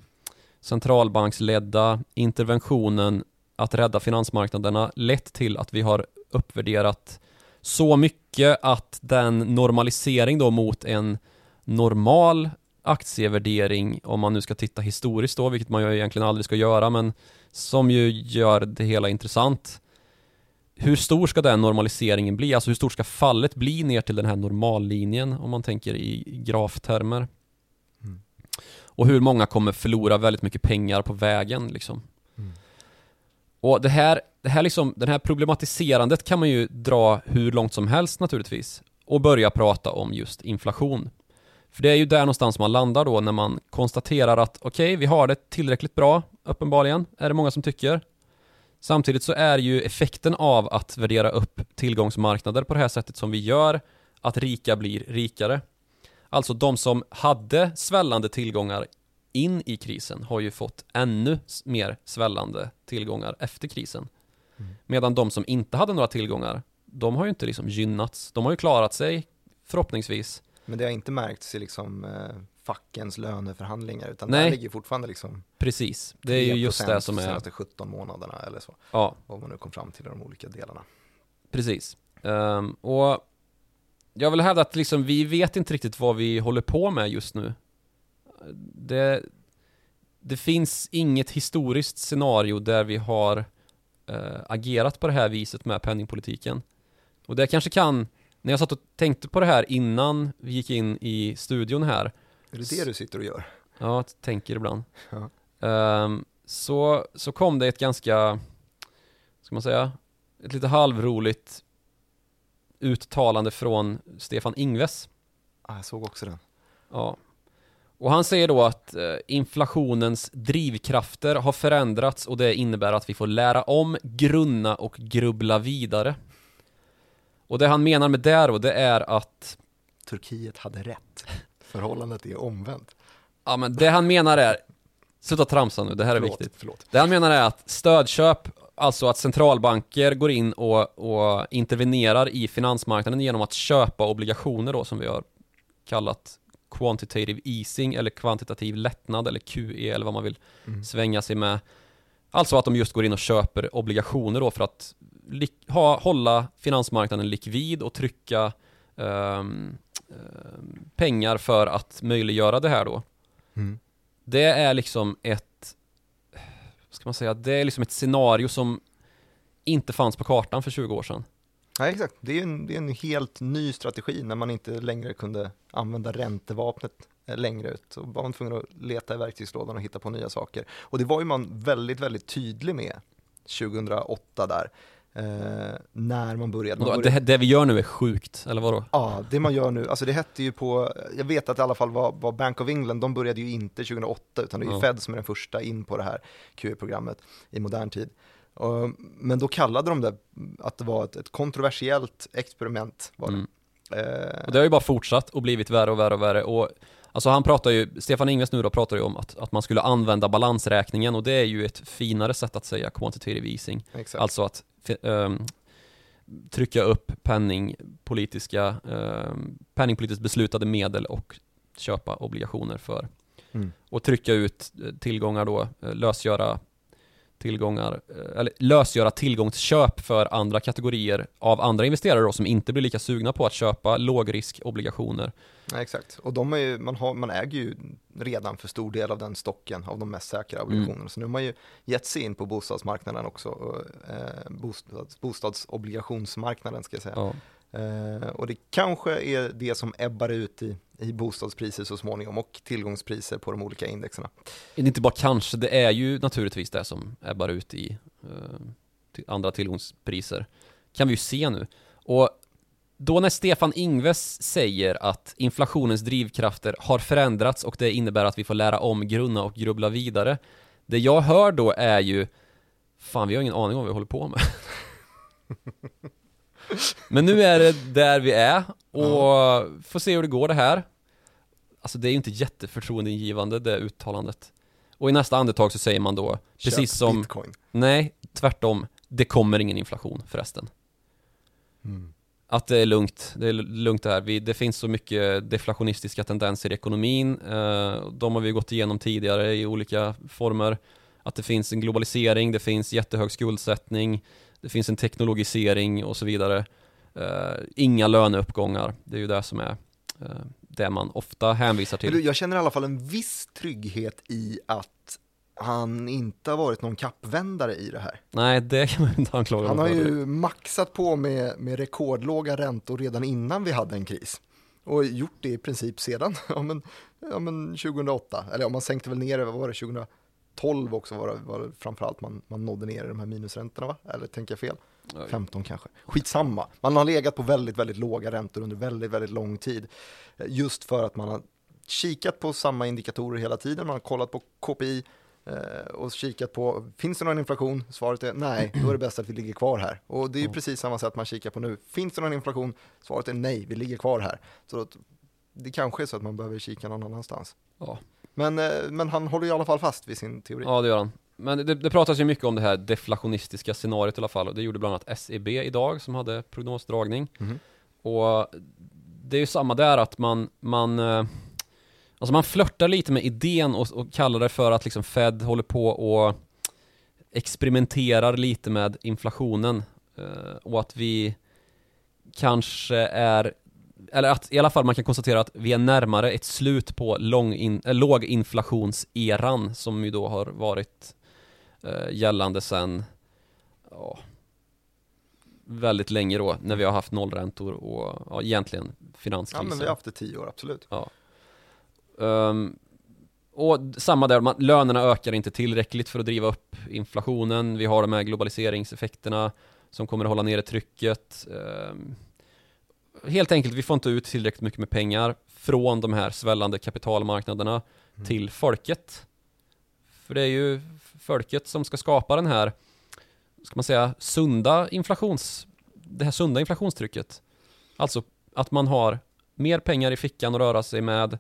centralbanksledda interventionen att rädda finansmarknaderna lett till att vi har uppvärderat så mycket att den normalisering då mot en normal aktievärdering, om man nu ska titta historiskt då, vilket man ju egentligen aldrig ska göra, men som ju gör det hela intressant. Hur stor ska den normaliseringen bli? Alltså hur stort ska fallet bli ner till den här normallinjen om man tänker i graftermer? Mm. Och hur många kommer förlora väldigt mycket pengar på vägen liksom? Och det här det här liksom, den här problematiserandet kan man ju dra hur långt som helst naturligtvis och börja prata om just inflation. För det är ju där någonstans man landar då när man konstaterar att okej, okay, vi har det tillräckligt bra, uppenbarligen, är det många som tycker. Samtidigt så är ju effekten av att värdera upp tillgångsmarknader på det här sättet som vi gör att rika blir rikare. Alltså de som hade svällande tillgångar in i krisen har ju fått ännu mer svällande tillgångar efter krisen. Mm. Medan de som inte hade några tillgångar, de har ju inte liksom gynnats. De har ju klarat sig, förhoppningsvis. Men det har inte märkts i liksom eh, fackens löneförhandlingar, utan Nej. där ligger fortfarande liksom Precis, det är ju just det som är... de senaste 17 månaderna eller så. Ja. Vad man nu kom fram till i de olika delarna. Precis. Um, och jag vill hävda att liksom, vi vet inte riktigt vad vi håller på med just nu. Det, det finns inget historiskt scenario där vi har eh, agerat på det här viset med penningpolitiken. Och det kanske kan, när jag satt och tänkte på det här innan vi gick in i studion här, Är det det du sitter och gör? ja, tänker ibland, Ja. Ehm, så, så kom det ett ganska, ska man säga, ett lite halvroligt uttalande från Stefan Ingves. Ah, jag såg också den. Ja. Och han säger då att eh, inflationens drivkrafter har förändrats och det innebär att vi får lära om, grunna och grubbla vidare. Och det han menar med det då, det är att Turkiet hade rätt. Förhållandet är omvänt. Ja men det han menar är Sluta tramsa nu, det här är Förlåt, viktigt förlåt. Det han menar är att stödköp Alltså att centralbanker går in och, och intervenerar i finansmarknaden genom att köpa obligationer då som vi har kallat quantitative easing eller kvantitativ lättnad eller QE eller vad man vill Mm. svänga sig med Alltså att de just går in och köper obligationer då för att ha, hålla finansmarknaden likvid och trycka ehm, pengar för att möjliggöra det här då Mm. det är liksom ett ska man säga, det är liksom ett scenario som inte fanns på kartan för 20 år sedan. Nej, exakt. Det är, en, det är en helt ny strategi när man inte längre kunde använda räntevapnet eh, längre ut. Så var man tvungen att leta i verktygslådan och hitta på nya saker. Och det var ju man väldigt, väldigt tydlig med 2008 där. Eh, när man började. Man började det, det vi gör nu är sjukt, eller vadå? Ja, det man gör nu, alltså det hette ju på, jag vet att i alla fall var, var Bank of England, de började ju inte 2008 utan det är ju Ja. Fed som är den första in på det här QE-programmet i modern tid. Men då kallade de det att det var ett, ett kontroversiellt experiment. Var det. Mm. Eh, Och det har ju bara fortsatt och blivit värre och värre och värre och Alltså han pratar ju, Stefan Ingves nu då pratar ju om att, att man skulle använda balansräkningen och det är ju ett finare sätt att säga quantitative easing. exakt. Alltså att ehm, trycka upp penningpolitiska, um, penningpolitiskt beslutade medel och köpa obligationer för. Mm. Och trycka ut eh, tillgångar då, eh, lösgöra tillgångar, eh, eller lösgöra tillgångsköp för andra kategorier av andra investerare då som inte blir lika sugna på att köpa lågriskobligationer. Ja, exakt, och de är ju, man, har, man äger ju redan för stor del av den stocken av de mest säkra obligationerna. Så nu har man ju gett sig in på bostadsmarknaden också, och, eh, bostads, bostadsobligationsmarknaden ska jag säga. Ja. Eh, och det kanske är det som ebbar ut i, i bostadspriser så småningom och tillgångspriser på de olika indexerna. Det är inte bara kanske, det är ju naturligtvis det som ebbar ut i eh, till andra tillgångspriser. Kan vi ju se nu. Och då när Stefan Ingves säger att inflationens drivkrafter har förändrats och det innebär att vi får lära om, grunna och grubbla vidare. Det jag hör då är ju Fan, vi har ingen aning om vad vi håller på med. Men nu är det där vi är och får se hur det går det här. Alltså det är ju inte jätteförtroendeingivande det uttalandet. Och i nästa andetag så säger man då, precis Köp som, Bitcoin. nej, tvärtom, det kommer ingen inflation förresten. Att det är lugnt, det är lugnt det här. Vi, det finns så mycket deflationistiska tendenser i ekonomin. Eh, de har vi gått igenom tidigare i olika former. Att det finns en globalisering, det finns jättehög skuldsättning, det finns en teknologisering och så vidare. Eh, inga löneuppgångar, det är ju det som är eh, det man ofta hänvisar Men du, till. jag känner i alla fall en viss trygghet i att han inte har varit någon kappvändare i det här. Nej, det kan man inte anklaga Han har ju maxat på med, med rekordlåga räntor redan innan vi hade en kris. Och gjort det i princip sedan ja, men, ja, men 2008. Eller ja, man sänkte väl ner det, vad var det, 2012 också var var framförallt man, man nådde ner i de här minusräntorna va? Eller tänker jag fel? 15 kanske. Skitsamma. Man har legat på väldigt, väldigt låga räntor under väldigt, väldigt lång tid. Eh, Just för att man har kikat på samma indikatorer hela tiden. Man har kollat på KPI eh, och kikat på, finns det någon inflation? Svaret är nej, då är det bäst att vi ligger kvar här. Och det är ju precis samma sätt man kikar på nu. Finns det någon inflation? Svaret är nej, vi ligger kvar här. Så det kanske är så att man behöver kika någon annanstans. Ja. Men, eh, men han håller i alla fall fast vid sin teori. Ja, det gör han. Men det, det pratas ju mycket om det här deflationistiska scenariot i alla fall och det gjorde bland annat SEB idag som hade prognosdragning. Mhm. Och det är ju samma där att man, man eh, Alltså man flörtar lite med idén och, och kallar det för att liksom Fed håller på och experimenterar lite med inflationen eh, och att vi kanske är eller att i alla fall man kan konstatera att vi är närmare ett slut på lång in, äh, låginflationseran som ju då har varit äh, gällande sedan ja, väldigt länge då när vi har haft nollräntor och ja, egentligen finanskrisen. Ja, men vi har haft det tio år, absolut. Um, och samma där, man, lönerna ökar inte tillräckligt för att driva upp inflationen. Vi har de här globaliseringseffekterna som kommer att hålla nere trycket. Um, helt enkelt, vi får inte ut tillräckligt mycket med pengar från de här svällande kapitalmarknaderna Mm. till folket. För det är ju folket som ska skapa den här, ska man säga, sunda inflations, det här sunda inflationstrycket. Alltså att man har mer pengar i fickan att röra sig med,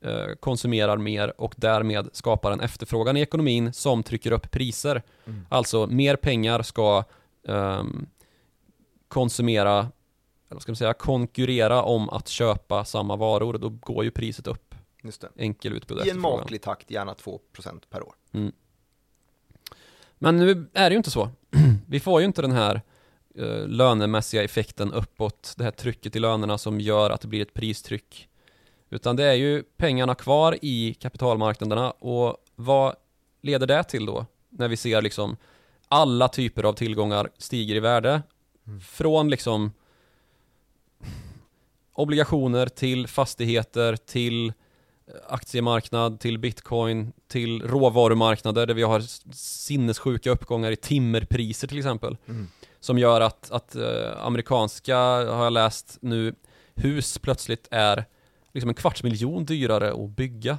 eh, konsumerar mer och därmed skapar en efterfrågan i ekonomin som trycker upp priser. Mm. Alltså mer pengar ska ehm, konsumera, eller ska man säga, konkurrera om att köpa samma varor. Då går ju priset upp. Just det. Enkel utbud I en maklig takt, gärna 2% per år. Men nu är det ju inte så. Vi får ju inte den här eh, lönemässiga effekten uppåt, det här trycket i lönerna som gör att det blir ett pristryck. Utan det är ju pengarna kvar i kapitalmarknaderna och vad leder det till då? När vi ser liksom alla typer av tillgångar stiger i värde. Mm. Från liksom obligationer till fastigheter till aktiemarknad, till bitcoin, till råvarumarknader där vi har sinnessjuka uppgångar i timmerpriser till exempel. Mm. Som gör att, att eh, amerikanska, har jag läst nu, hus plötsligt är liksom en kvarts miljon dyrare att bygga.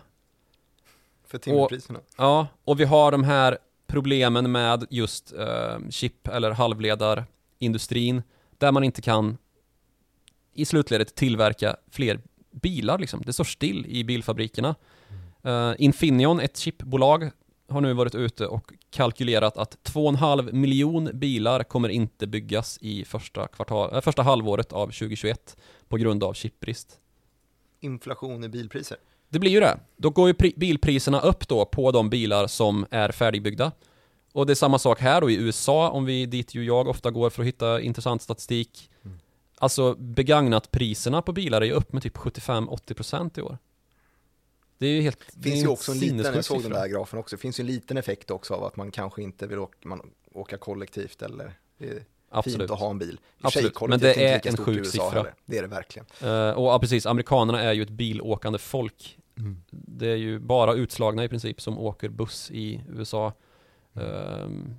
För timmerpriserna. Ja, och vi har de här problemen med just eh, chip eller halvledarindustrin där man inte kan i slutledet tillverka fler bilar liksom. Det står still i bilfabrikerna. Eh, Infineon, ett chipbolag, har nu varit ute och kalkylerat att 2,5 miljon bilar kommer inte byggas i första, kvartal, äh, första halvåret av 2021 på grund av chipbrist. Inflation i bilpriser. Det blir ju det. Då går ju pri- bilpriserna upp då på de bilar som är färdigbyggda. Och det är samma sak här då i USA, om vi dit ju jag ofta går för att hitta intressant statistik. Mm. Alltså begagnat priserna på bilar är ju upp med typ 75-80% i år. Det är ju helt Det är finns ju också en liten, jag såg den där grafen också, det finns ju en liten effekt också av att man kanske inte vill åka, man, åka kollektivt eller det är Absolut. fint att ha en bil. Absolut, men det är lika en sjuk siffra. heller. Det är det verkligen. Eh, och ja, precis, amerikanerna är ju ett bilåkande folk. Det är ju bara utslagna i princip som åker buss i USA. Ehm,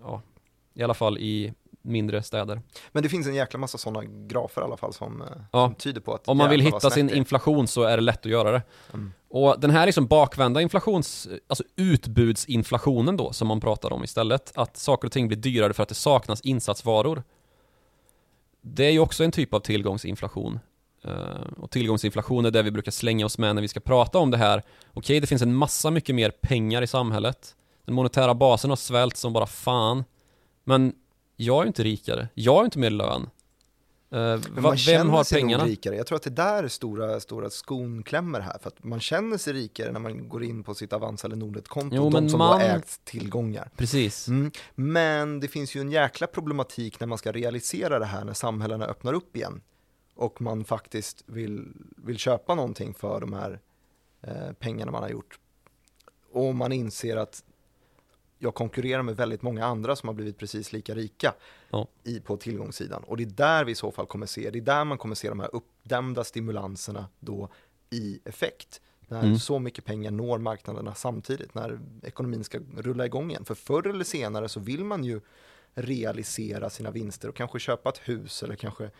ja, i alla fall i mindre städer. Men det finns en jäkla massa sådana grafer i alla fall som, eh, Ja. som tyder på att Om man vill hitta sin inflation så är det lätt att göra det. Mm. Och den här liksom bakvända inflations, alltså utbudsinflationen då som man pratar om istället, att saker och ting blir dyrare för att det saknas insatsvaror. Det är ju också en typ av tillgångsinflation. Eh, och tillgångsinflation är det vi brukar slänga oss med när vi ska prata om det här. Okej, det finns en massa mycket mer pengar i samhället. Den monetära basen har svällt som bara fan. Men jag är inte rikare. Jag ju inte mer lön. Va- man vem har sig pengarna? rikare. Jag tror att det där stora, stora skon klämmer här. För att man känner sig rikare när man går in på sitt Avanza eller Nordnet-konto. Jo, de som man- har ägt tillgångar. Precis. Mm. Men det finns ju en jäkla problematik när man ska realisera det här när samhällena öppnar upp igen. Och man faktiskt vill, vill köpa någonting för de här eh, pengarna man har gjort. Och man inser att jag konkurrerar med väldigt många andra som har blivit precis lika rika Ja. i, på tillgångssidan. Och det är där vi i så fall kommer se, det är där man kommer se de här uppdämda stimulanserna då i effekt. När Mm. så mycket pengar når marknaderna samtidigt, när ekonomin ska rulla igång igen. För förr eller senare så vill man ju realisera sina vinster och kanske köpa ett hus eller kanske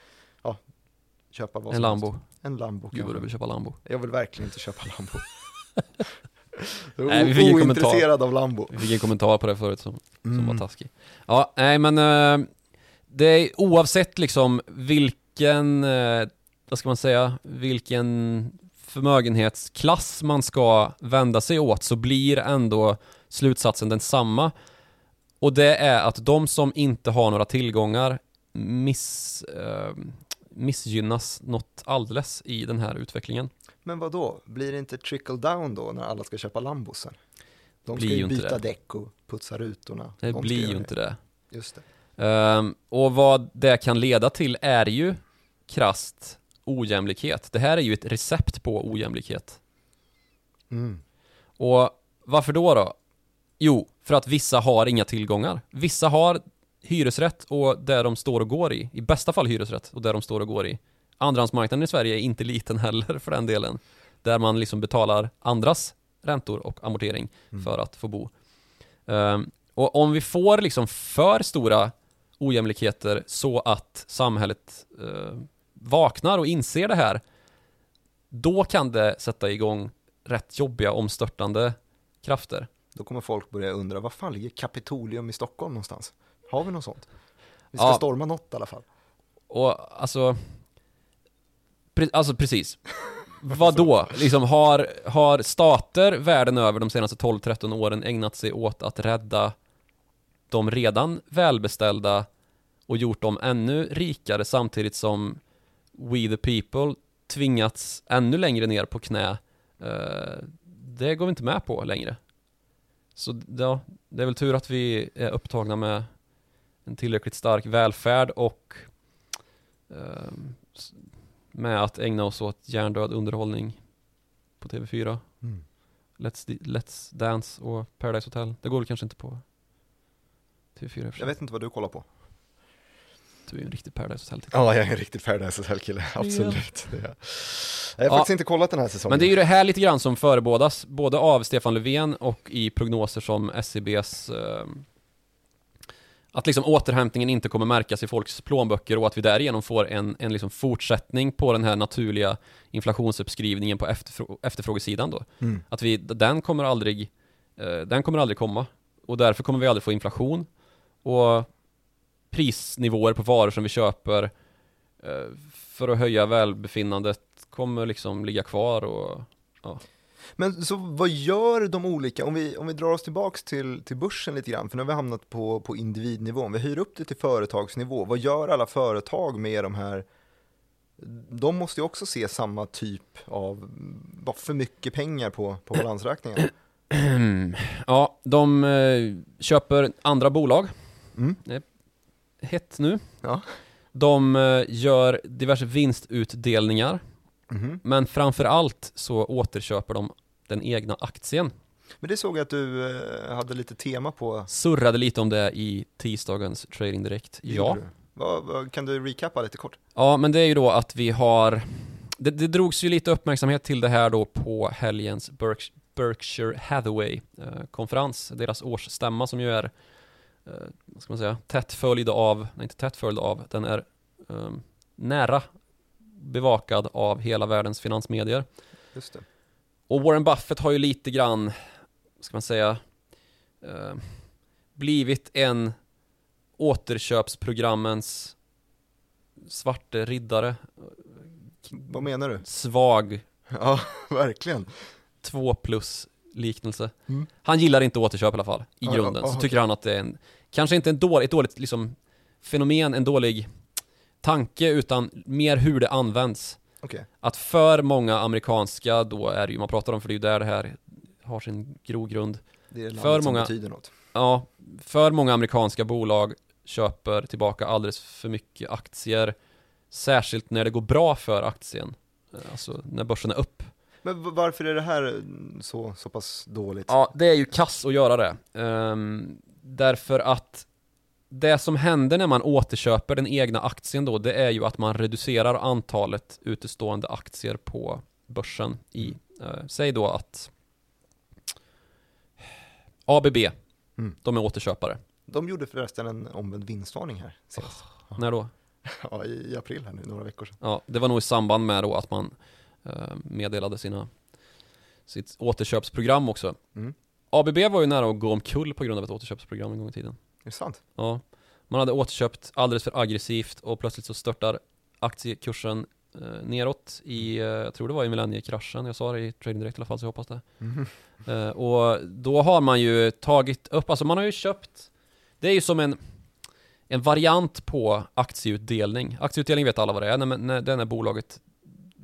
ja, köpa vad En som Lambo. helst. En Lambo Gud vad du vill köpa Lambo. Jag vill verkligen inte köpa Lambo. Nej, vi fick ointresserad av Lambo. Vi fick en kommentar på det förut som, som Mm. var taskig. Ja, nej men eh, det är oavsett liksom vilken, eh, vad ska man säga, vilken förmögenhetsklass man ska vända sig åt så blir ändå slutsatsen densamma. Och det är att de som inte har några tillgångar miss, eh, missgynnas något alldeles i den här utvecklingen. Men vad då? blir det inte trickle down då när alla ska köpa Lambos sen? De ska ju byta det. däck och putsa rutorna. Det De blir ju inte det. Just det. Ehm, och vad det kan leda till är ju krast ojämlikhet. Det här är ju ett recept på ojämlikhet. Mm. Och varför då då? Jo, för att vissa har inga tillgångar. Vissa har hyresrätt och där de står och går i. I bästa fall hyresrätt och där de står och går i. Andrahandsmarknaden i Sverige är inte liten heller för den delen. Där man liksom betalar andras räntor och amortering Mm. för att få bo. Ehm, och om vi får liksom för stora ojämlikheter så att samhället eh, vaknar och inser det här, då kan det sätta igång rätt jobbiga omstörtande krafter. Då kommer folk börja undra, vad fan ligger Kapitolium i Stockholm någonstans? Har vi något sånt? Vi ska Ja. storma något i alla fall. Och alltså, pre- alltså precis. Vad då? Liksom har, har stater världen över de senaste 12-13 åren ägnat sig åt att rädda de redan välbeställda och gjort dem ännu rikare samtidigt som we the people tvingats ännu längre ner på knä. Eh, det går vi inte med på längre. Så ja, det är väl tur att vi är upptagna med en tillräckligt stark välfärd och ehm, med att ägna oss åt hjärndöd underhållning på TV4. Mm. Let's, Let's Dance och Paradise Hotel. Det går väl kanske inte på TV4 i och för Jag vet inte vad du kollar på. Du är ju en riktig Paradise Hotel Ja, jag är en riktig Paradise Hotel-kille, absolut. Det är jag. Har Ja. faktiskt inte kollat den här säsongen. Men det är ju det här lite grann som förebådas, både av Stefan Löfven och i prognoser som SCBs ehm, att liksom återhämtningen inte kommer märkas i folks plånböcker och att vi därigenom får en, en liksom fortsättning på den här naturliga inflationsuppskrivningen på efterfrå- efterfrågesidan då. Mm. Att vi, den kommer aldrig, eh, den kommer aldrig komma. Och därför kommer vi aldrig få inflation. Och prisnivåer på varor som vi köper eh, för att höja välbefinnandet kommer liksom ligga kvar och Men så vad gör de olika, om vi, om vi drar oss tillbaks till, till börsen lite grann, för nu har vi hamnat på, på individnivå, om vi hyr upp det till företagsnivå, vad gör alla företag med de här, de måste ju också se samma typ av, vad för mycket pengar på, på balansräkningen. Ja, de eh, köper andra bolag. Mm. Det är hett nu. Ja. De eh, gör diverse vinstutdelningar. Mhm. Men framför allt så återköper de den egna aktien. Men det såg jag att du eh, hade lite tema på. Surrade lite om det i tisdagens Trading Direkt. Ja. Vad, kan du recappa lite kort? Ja, men det är ju då att vi har det, det drogs ju lite uppmärksamhet till det här då på helgens Berks, Berkshire Hathaway eh, deras årsstämma som ju är, eh, vad ska man säga, tätt följd av, nej inte tätt följd av, den är eh, nära bevakad av hela världens finansmedier. Just det. Och Warren Buffett har ju lite grann, ska man säga, eh, blivit en återköpsprogrammens svarte riddare. Vad menar du? Svag, Ja, verkligen. två plus liknelse. Mm. Han gillar inte återköp i alla fall, i grunden. ja, Så ja. tycker han att det är en, kanske inte en dålig, ett dåligt liksom, fenomen, en dålig tanke, utan mer hur det används. Okej. Att för många amerikanska, då är det ju man pratar om, för det är ju där det här har sin grogrund. Det är För många- betyder något. Ja, för många amerikanska bolag köper tillbaka alldeles för mycket aktier. Särskilt när det går bra för aktien. Eh, Alltså när börsen är upp. Men varför är det här mm, så, så pass dåligt? Ja, det är ju kass att göra det. Ehm, därför att det som händer när man återköper den egna aktien då, det är ju att man reducerar antalet utestående aktier på börsen i, eh, säg då att ABB, Mm. de är återköpare. De gjorde förresten en omvänd vinstvarning här senast. När då? Ja, i, i april här nu, några veckor sedan. Ja, det var nog i samband med då att man eh, meddelade sina, sitt återköpsprogram också. Mm. ABB var ju nära att gå omkull på grund av ett återköpsprogram en gång i tiden. Det sant? Ja, man hade återköpt alldeles för aggressivt och plötsligt så störtar aktiekursen eh, neråt i, eh, jag tror det var i millenniekraschen, jag sa det i Trading Direct i alla fall så jag hoppas det. Mhm. Eh, och då har man ju tagit upp, alltså man har ju köpt, det är ju som en, en variant på aktieutdelning. Aktieutdelning vet alla vad det är, när, när, det är när bolaget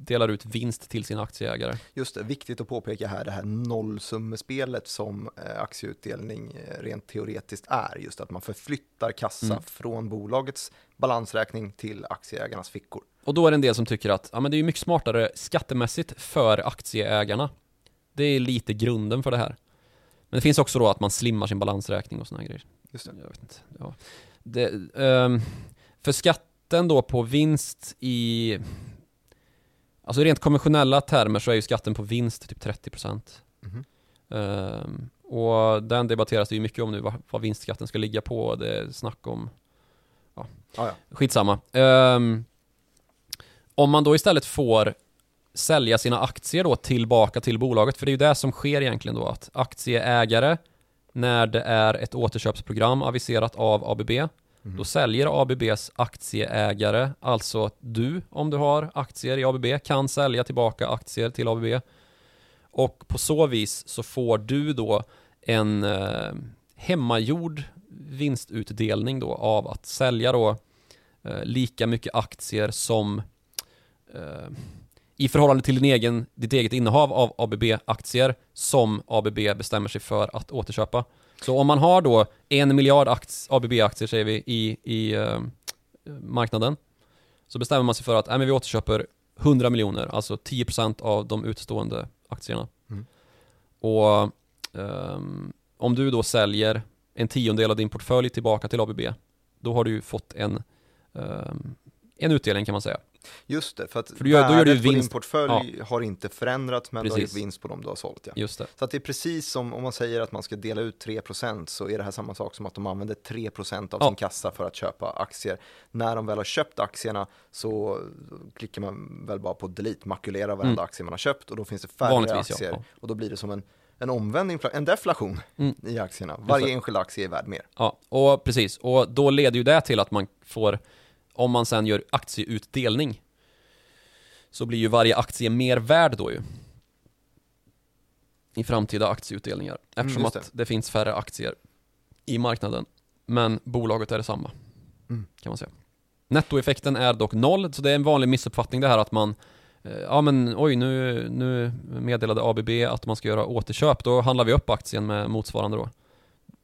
delar ut vinst till sina aktieägare. Just det, viktigt att påpeka här det här nollsummespelet som eh, aktieutdelning eh, rent teoretiskt är. Just att man förflyttar kassa Mm. från bolagets balansräkning till aktieägarnas fickor. och då är det en del som tycker att ja, men det är mycket smartare skattemässigt för aktieägarna. Det är lite grunden för det här. Men det finns också då att man slimmar sin balansräkning och här grejer. Just det. Jag vet inte. Ja. Det, ehm, för skatten då på vinst i... Alltså rent konventionella termer så är ju skatten på vinst typ 30%. Mhm. Ehm, och den debatteras det ju mycket om nu, vad, vad vinstskatten ska ligga på. Det är snack om Ja, ja. Skitsamma. Ehm, om man då istället får sälja sina aktier då tillbaka till bolaget, för det är ju det som sker egentligen då, att aktieägare, när det är ett återköpsprogram aviserat av ABB, Mhm. Då säljer ABBs aktieägare, alltså du, om du har aktier i ABB, kan sälja tillbaka aktier till ABB. Och på så vis så får du då en eh, hemmagjord vinstutdelning då av att sälja då eh, lika mycket aktier som eh, i förhållande till din egen, ditt eget innehav av ABB-aktier som ABB bestämmer sig för att återköpa. Så om man har då en miljard ABB-aktier säger vi i, i eh, marknaden så bestämmer man sig för att äh, men vi återköper 100 miljoner, alltså 10% av de utstående aktierna. Mm. Och ehm, om du då säljer en tiondel av din portfölj tillbaka till ABB, då har du ju fått en, ehm, en utdelning kan man säga. Just det, för att För du gör- då gör du värdet på din vinst. portfölj har inte förändrats men du har Precis. gett vinst på dem du har sålt. Ja. Just det. Så att det är precis som om man säger att man ska dela ut 3% så är det här samma sak som att de använder 3% av Ja. sin kassa för att köpa aktier. När de väl har köpt aktierna så klickar man väl bara på delete, makulera varenda Mm. aktie man har köpt och då finns det färre Vanligtvis, ja. aktier Ja. och då blir det som en, en omvänd en deflation Mm. i aktierna. Varje enskild aktie är värd mer. Ja, och precis. Och då leder ju det till att man får, om man sen gör aktieutdelning, så blir ju varje aktie mer värd då ju. I framtida aktieutdelningar. Eftersom just att det finns färre aktier i marknaden. Men bolaget är detsamma. Mm. Kan man säga. Nettoeffekten är dock noll, så det är en vanlig missuppfattning det här att man eh, Ja men oj, nu, nu meddelade ABB att man ska göra återköp, då handlar vi upp aktien med motsvarande då.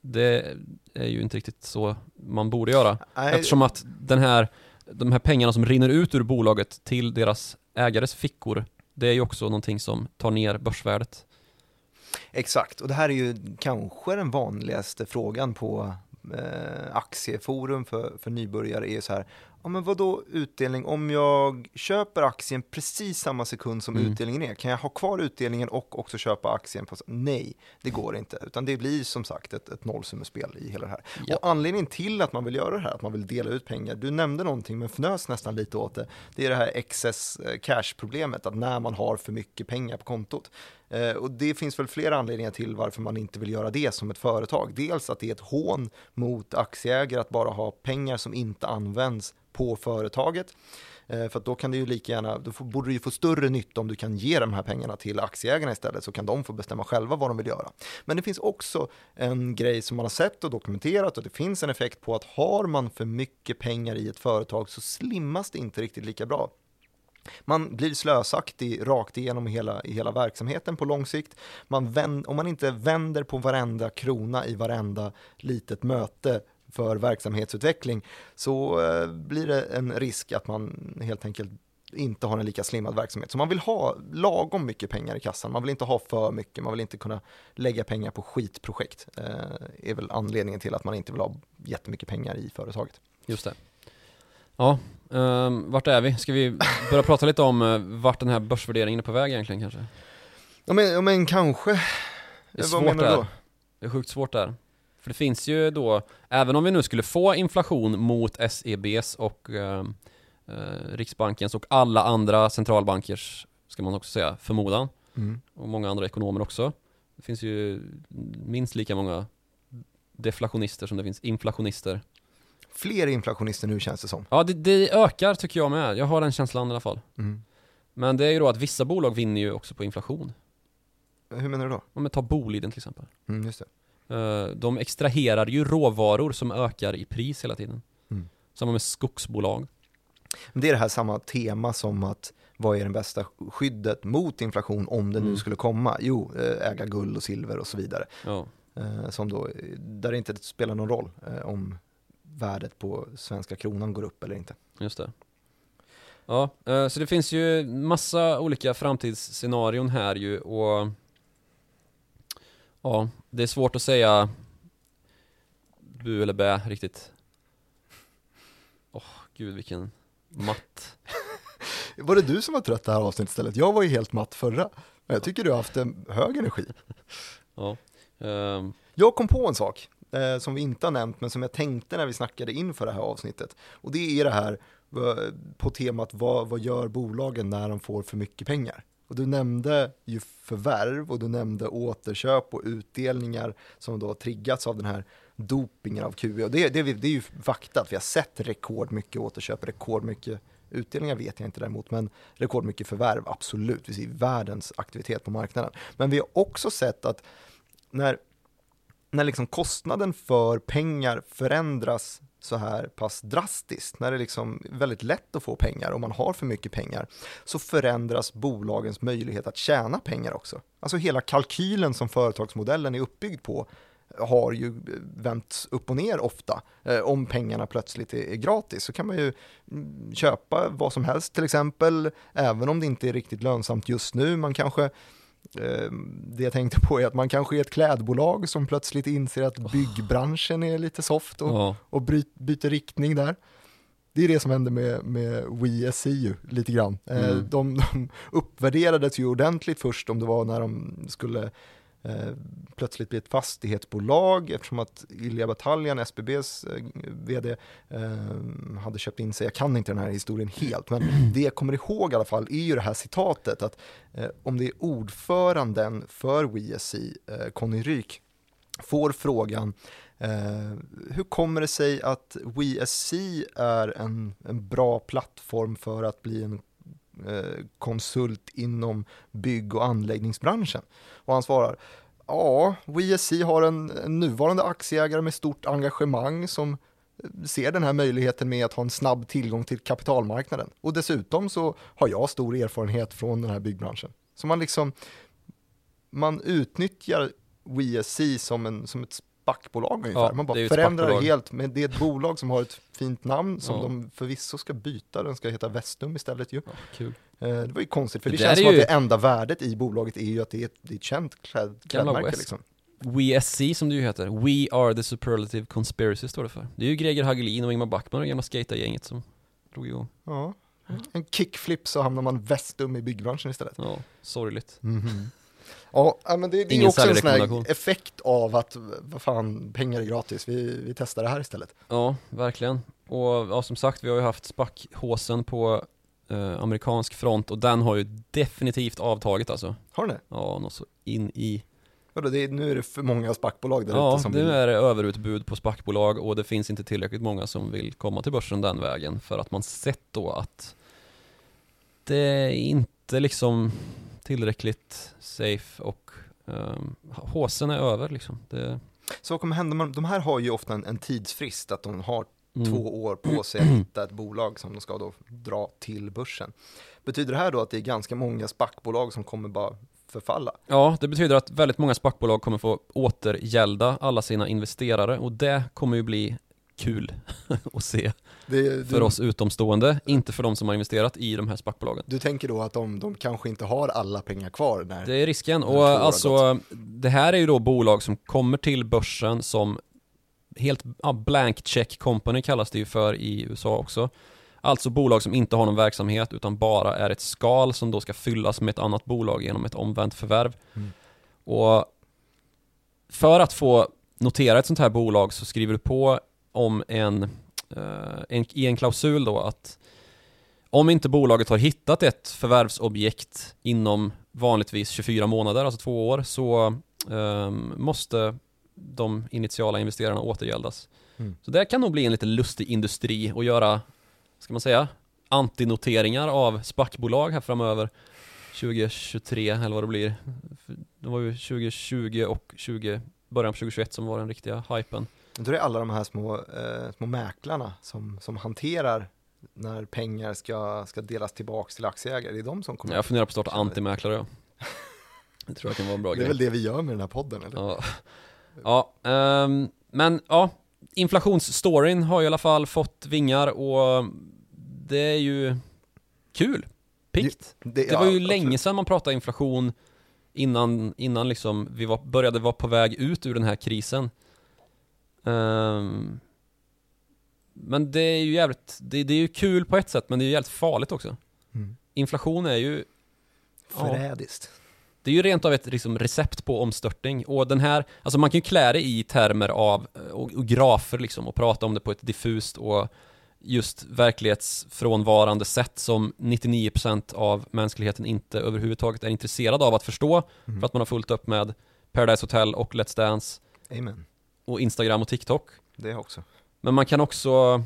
Det är ju inte riktigt så man borde göra. Nej, Eftersom att den här, de här pengarna som rinner ut ur bolaget till deras ägares fickor, det är ju också någonting som tar ner börsvärdet. Exakt, och det här är ju kanske den vanligaste frågan på eh, aktieforum för, för nybörjare är ju så här, ja men vad då utdelning, om jag köper aktien precis samma sekund som Mm. utdelningen är, kan jag ha kvar utdelningen och också köpa aktien? på Nej, det går inte, utan det blir som sagt ett, ett nollsummespel i hela det här. Ja. Och anledningen till att man vill göra det här, att man vill dela ut pengar, du nämnde någonting men fnös nästan lite åt det, det är det här excess eh, cash-problemet, att när man har för mycket pengar på kontot. Eh, och det finns väl flera anledningar till varför man inte vill göra det som ett företag. Dels att det är ett hån mot aktieägare att bara ha pengar som inte används på företaget. Eh, för att då kan du ju lika gärna, då borde du ju få större nytta om du kan ge de här pengarna till aktieägarna istället så kan de få bestämma själva vad de vill göra. Men det finns också en grej som man har sett och dokumenterat och det finns en effekt på att har man för mycket pengar i ett företag så slimmas det inte riktigt lika bra. Man blir slösaktig rakt igenom hela, i hela verksamheten på lång sikt. Man vänd, om man inte vänder på varenda krona i varenda litet möte för verksamhetsutveckling så eh, blir det en risk att man helt enkelt inte har en lika slimmad verksamhet. Så man vill ha lagom mycket pengar i kassan, man vill inte ha för mycket, man vill inte kunna lägga pengar på skitprojekt. Eh, är väl anledningen till att man inte vill ha jättemycket pengar i företaget. Just det. Ja, um, vart är vi? Ska vi börja prata lite om uh, vart den här börsvärderingen är på väg egentligen kanske? Ja men, ja, men kanske. Det är Vad svårt menar du där. då? Det är sjukt svårt där. För det finns ju då, även om vi nu skulle få inflation mot SEBs och ehm, eh, Riksbankens och alla andra centralbankers, ska man också säga, förmodan, Mm. och många andra ekonomer också. Det finns ju minst lika många deflationister som det finns inflationister. Fler inflationister nu känns det som. Ja, det, det ökar tycker jag med. Jag har den känslan i alla fall. Mm. Men det är ju då att vissa bolag vinner ju också på inflation. Hur menar du då? Om vi tar Boliden till exempel. Mm, just det. Eh, De extraherar ju råvaror som ökar i pris hela tiden. Mm. Samma med skogsbolag. Men det är det här samma tema som att vad är det bästa skyddet mot inflation om det nu Mm. skulle komma? Jo, eh, äga guld och silver och så vidare. Ja, Eh, Som då, där det inte spelar någon roll om värdet på svenska kronan går upp eller inte. just det. Ja, eh, så det finns ju massa olika framtidsscenarion här ju och Ja, det är svårt att säga bu eller bä riktigt Åh gud vilken matt Var det du som var trött det här avsnittet istället? Jag var ju helt matt förra. Men jag tycker du har haft en hög energi. Ja, ehm, Jag kom på en sak eh, som vi inte har nämnt men som jag tänkte när vi snackade inför det här avsnittet. Och det är det här på temat vad, vad gör bolagen när de får för mycket pengar? Och du nämnde ju förvärv och du nämnde återköp och utdelningar som då har triggats av den här dopingen av QE. Och det, det, det är ju fakta att vi har sett rekordmycket återköp, rekordmycket utdelningar vet jag inte däremot, men rekordmycket förvärv, absolut. Vi ser världens aktivitet på marknaden. Men vi har också sett att när, när liksom kostnaden för pengar förändras så här pass drastiskt, när det liksom är väldigt lätt att få pengar och man har för mycket pengar, så förändras bolagens möjlighet att tjäna pengar också. Alltså hela kalkylen som företagsmodellen är uppbyggd på har ju vänts upp och ner ofta. Eh, om pengarna plötsligt är, gratis så kan man ju mm, köpa vad som helst till exempel, även om det inte är riktigt lönsamt just nu. Man kanske det jag tänkte på är att man kanske är ett klädbolag som plötsligt inser att byggbranschen är lite soft och, ja, och bryt, byter riktning där. Det är det som hände med, med WeSC lite grann. Eh, Mm. de, de uppvärderades ju ordentligt först om det var när de skulle plötsligt bli ett fastighetsbolag eftersom att Ilja Bataljan, SBBs eh, vd, eh, hade köpt in sig. Jag kan inte den här historien helt, men det jag kommer ihåg i alla fall är ju det här citatet att eh, om det är ordföranden för WeSC, eh, Conny Ryk, får frågan eh, hur kommer det sig att WeSC är en, en bra plattform för att bli en eh, Eh, konsult inom bygg och anläggningsbranschen? Och han svarar Ja, WeSC har en, en nuvarande aktieägare med stort engagemang som eh, ser den här möjligheten med att ha en snabb tillgång till kapitalmarknaden. Och dessutom så har jag stor erfarenhet från den här byggbranschen. Så man liksom, man utnyttjar WeSC som, en, som ett SPAC-bolag ungefär. Ja, man det bara förändrar det helt, men det är ett bolag som har ett fint namn som Ja. de förvisso ska byta, den ska heta Vestum istället ju. ja, Eh, Det var ju konstigt, för det, Det känns är som ju- att det enda värdet i bolaget är ju att det är ett, det är ett känt kläd, klädmärke liksom. WeSC som det ju heter, We Are The Superlative Conspiracy står det för Det är ju Greger Hagelin och Ingmar Backman och gamla skatergänget som drog igång Ja. En kickflip så hamnar man Vestum i byggbranschen istället. Ja, sorgligt Ja, ja, men det, det är också en sån här effekt av att, vad fan, pengar är gratis, vi, vi testar det här istället. Ja, verkligen. Och ja, som sagt, vi har ju haft SPAC-håsen på eh, amerikansk front och den har ju definitivt avtagit alltså. Har ni det? Ja, något så in i... Vadå, det är, nu är det för många SPAC-bolag där Ja, ute som nu vill... är det överutbud på SPAC-bolag och det finns inte tillräckligt många som vill komma till börsen den vägen för att man sett då att det är inte liksom tillräckligt safe och um, håsen är över liksom. Det, Så vad kommer hända? Man, de här har ju ofta en, en tidsfrist, att de har mm. två år på sig att hitta ett bolag som de ska då dra till börsen. Betyder det här då att det är ganska många SPAC-bolag som kommer bara förfalla? Ja, det betyder att väldigt många SPAC-bolag kommer få återgälda alla sina investerare och det kommer ju bli kul att se Det, för du, oss utomstående, inte för de som har investerat i de här SPAC-bolagen. du tänker då att de, de kanske inte har alla pengar kvar när... Det är risken och alltså det här är ju då bolag som kommer till börsen som helt, ja, blank check company kallas det ju för i USA också. Alltså bolag som inte har någon verksamhet utan bara är ett skal som då ska fyllas med ett annat bolag genom ett omvänt förvärv. Mm. Och för att få notera ett sånt här bolag så skriver du på om en, en i en klausul då att om inte bolaget har hittat ett förvärvsobjekt inom vanligtvis 24 månader, alltså två år, så ehm, måste de initiala investerarna återgäldas. Mm. Så det kan nog bli en lite lustig industri att göra, ska man säga, antinoteringar av SPAC-bolag här framöver 2023 eller vad det blir. Det var ju 2020 och 20, början på 2021 som var den riktiga hypen. Då är det alla de här små, eh, små mäklarna som, som hanterar när pengar ska, ska delas tillbaka till aktieägare. Det är de som kommer... Jag funderar på att starta antimäklare ja. Det tror jag kan vara en bra det är grej. väl det vi gör med den här podden, eller? Ja, ja ehm, men ja, inflationsstoryn har i alla fall fått vingar och det är ju kul, pikt. Det ja, var ju absolut. länge sedan man pratade inflation innan, innan liksom vi var, började vara på väg ut ur den här krisen. Ehm, men det är ju jävligt, det, det är ju kul på ett sätt men det är ju jävligt farligt också. Mm. Inflation är ju, Ja. Förrädiskt. det är ju rent av ett liksom, recept på omstörtning. Och den här, alltså man kan ju klä det i termer av, eh, och, och grafer liksom, och prata om det på ett diffust och just verklighetsfrånvarande sätt som 99% av mänskligheten inte överhuvudtaget är intresserad av att förstå. Mm. För att man har fullt upp med Paradise Hotel och Let's Dance Amen. Och Instagram och TikTok. Det också. Men man kan också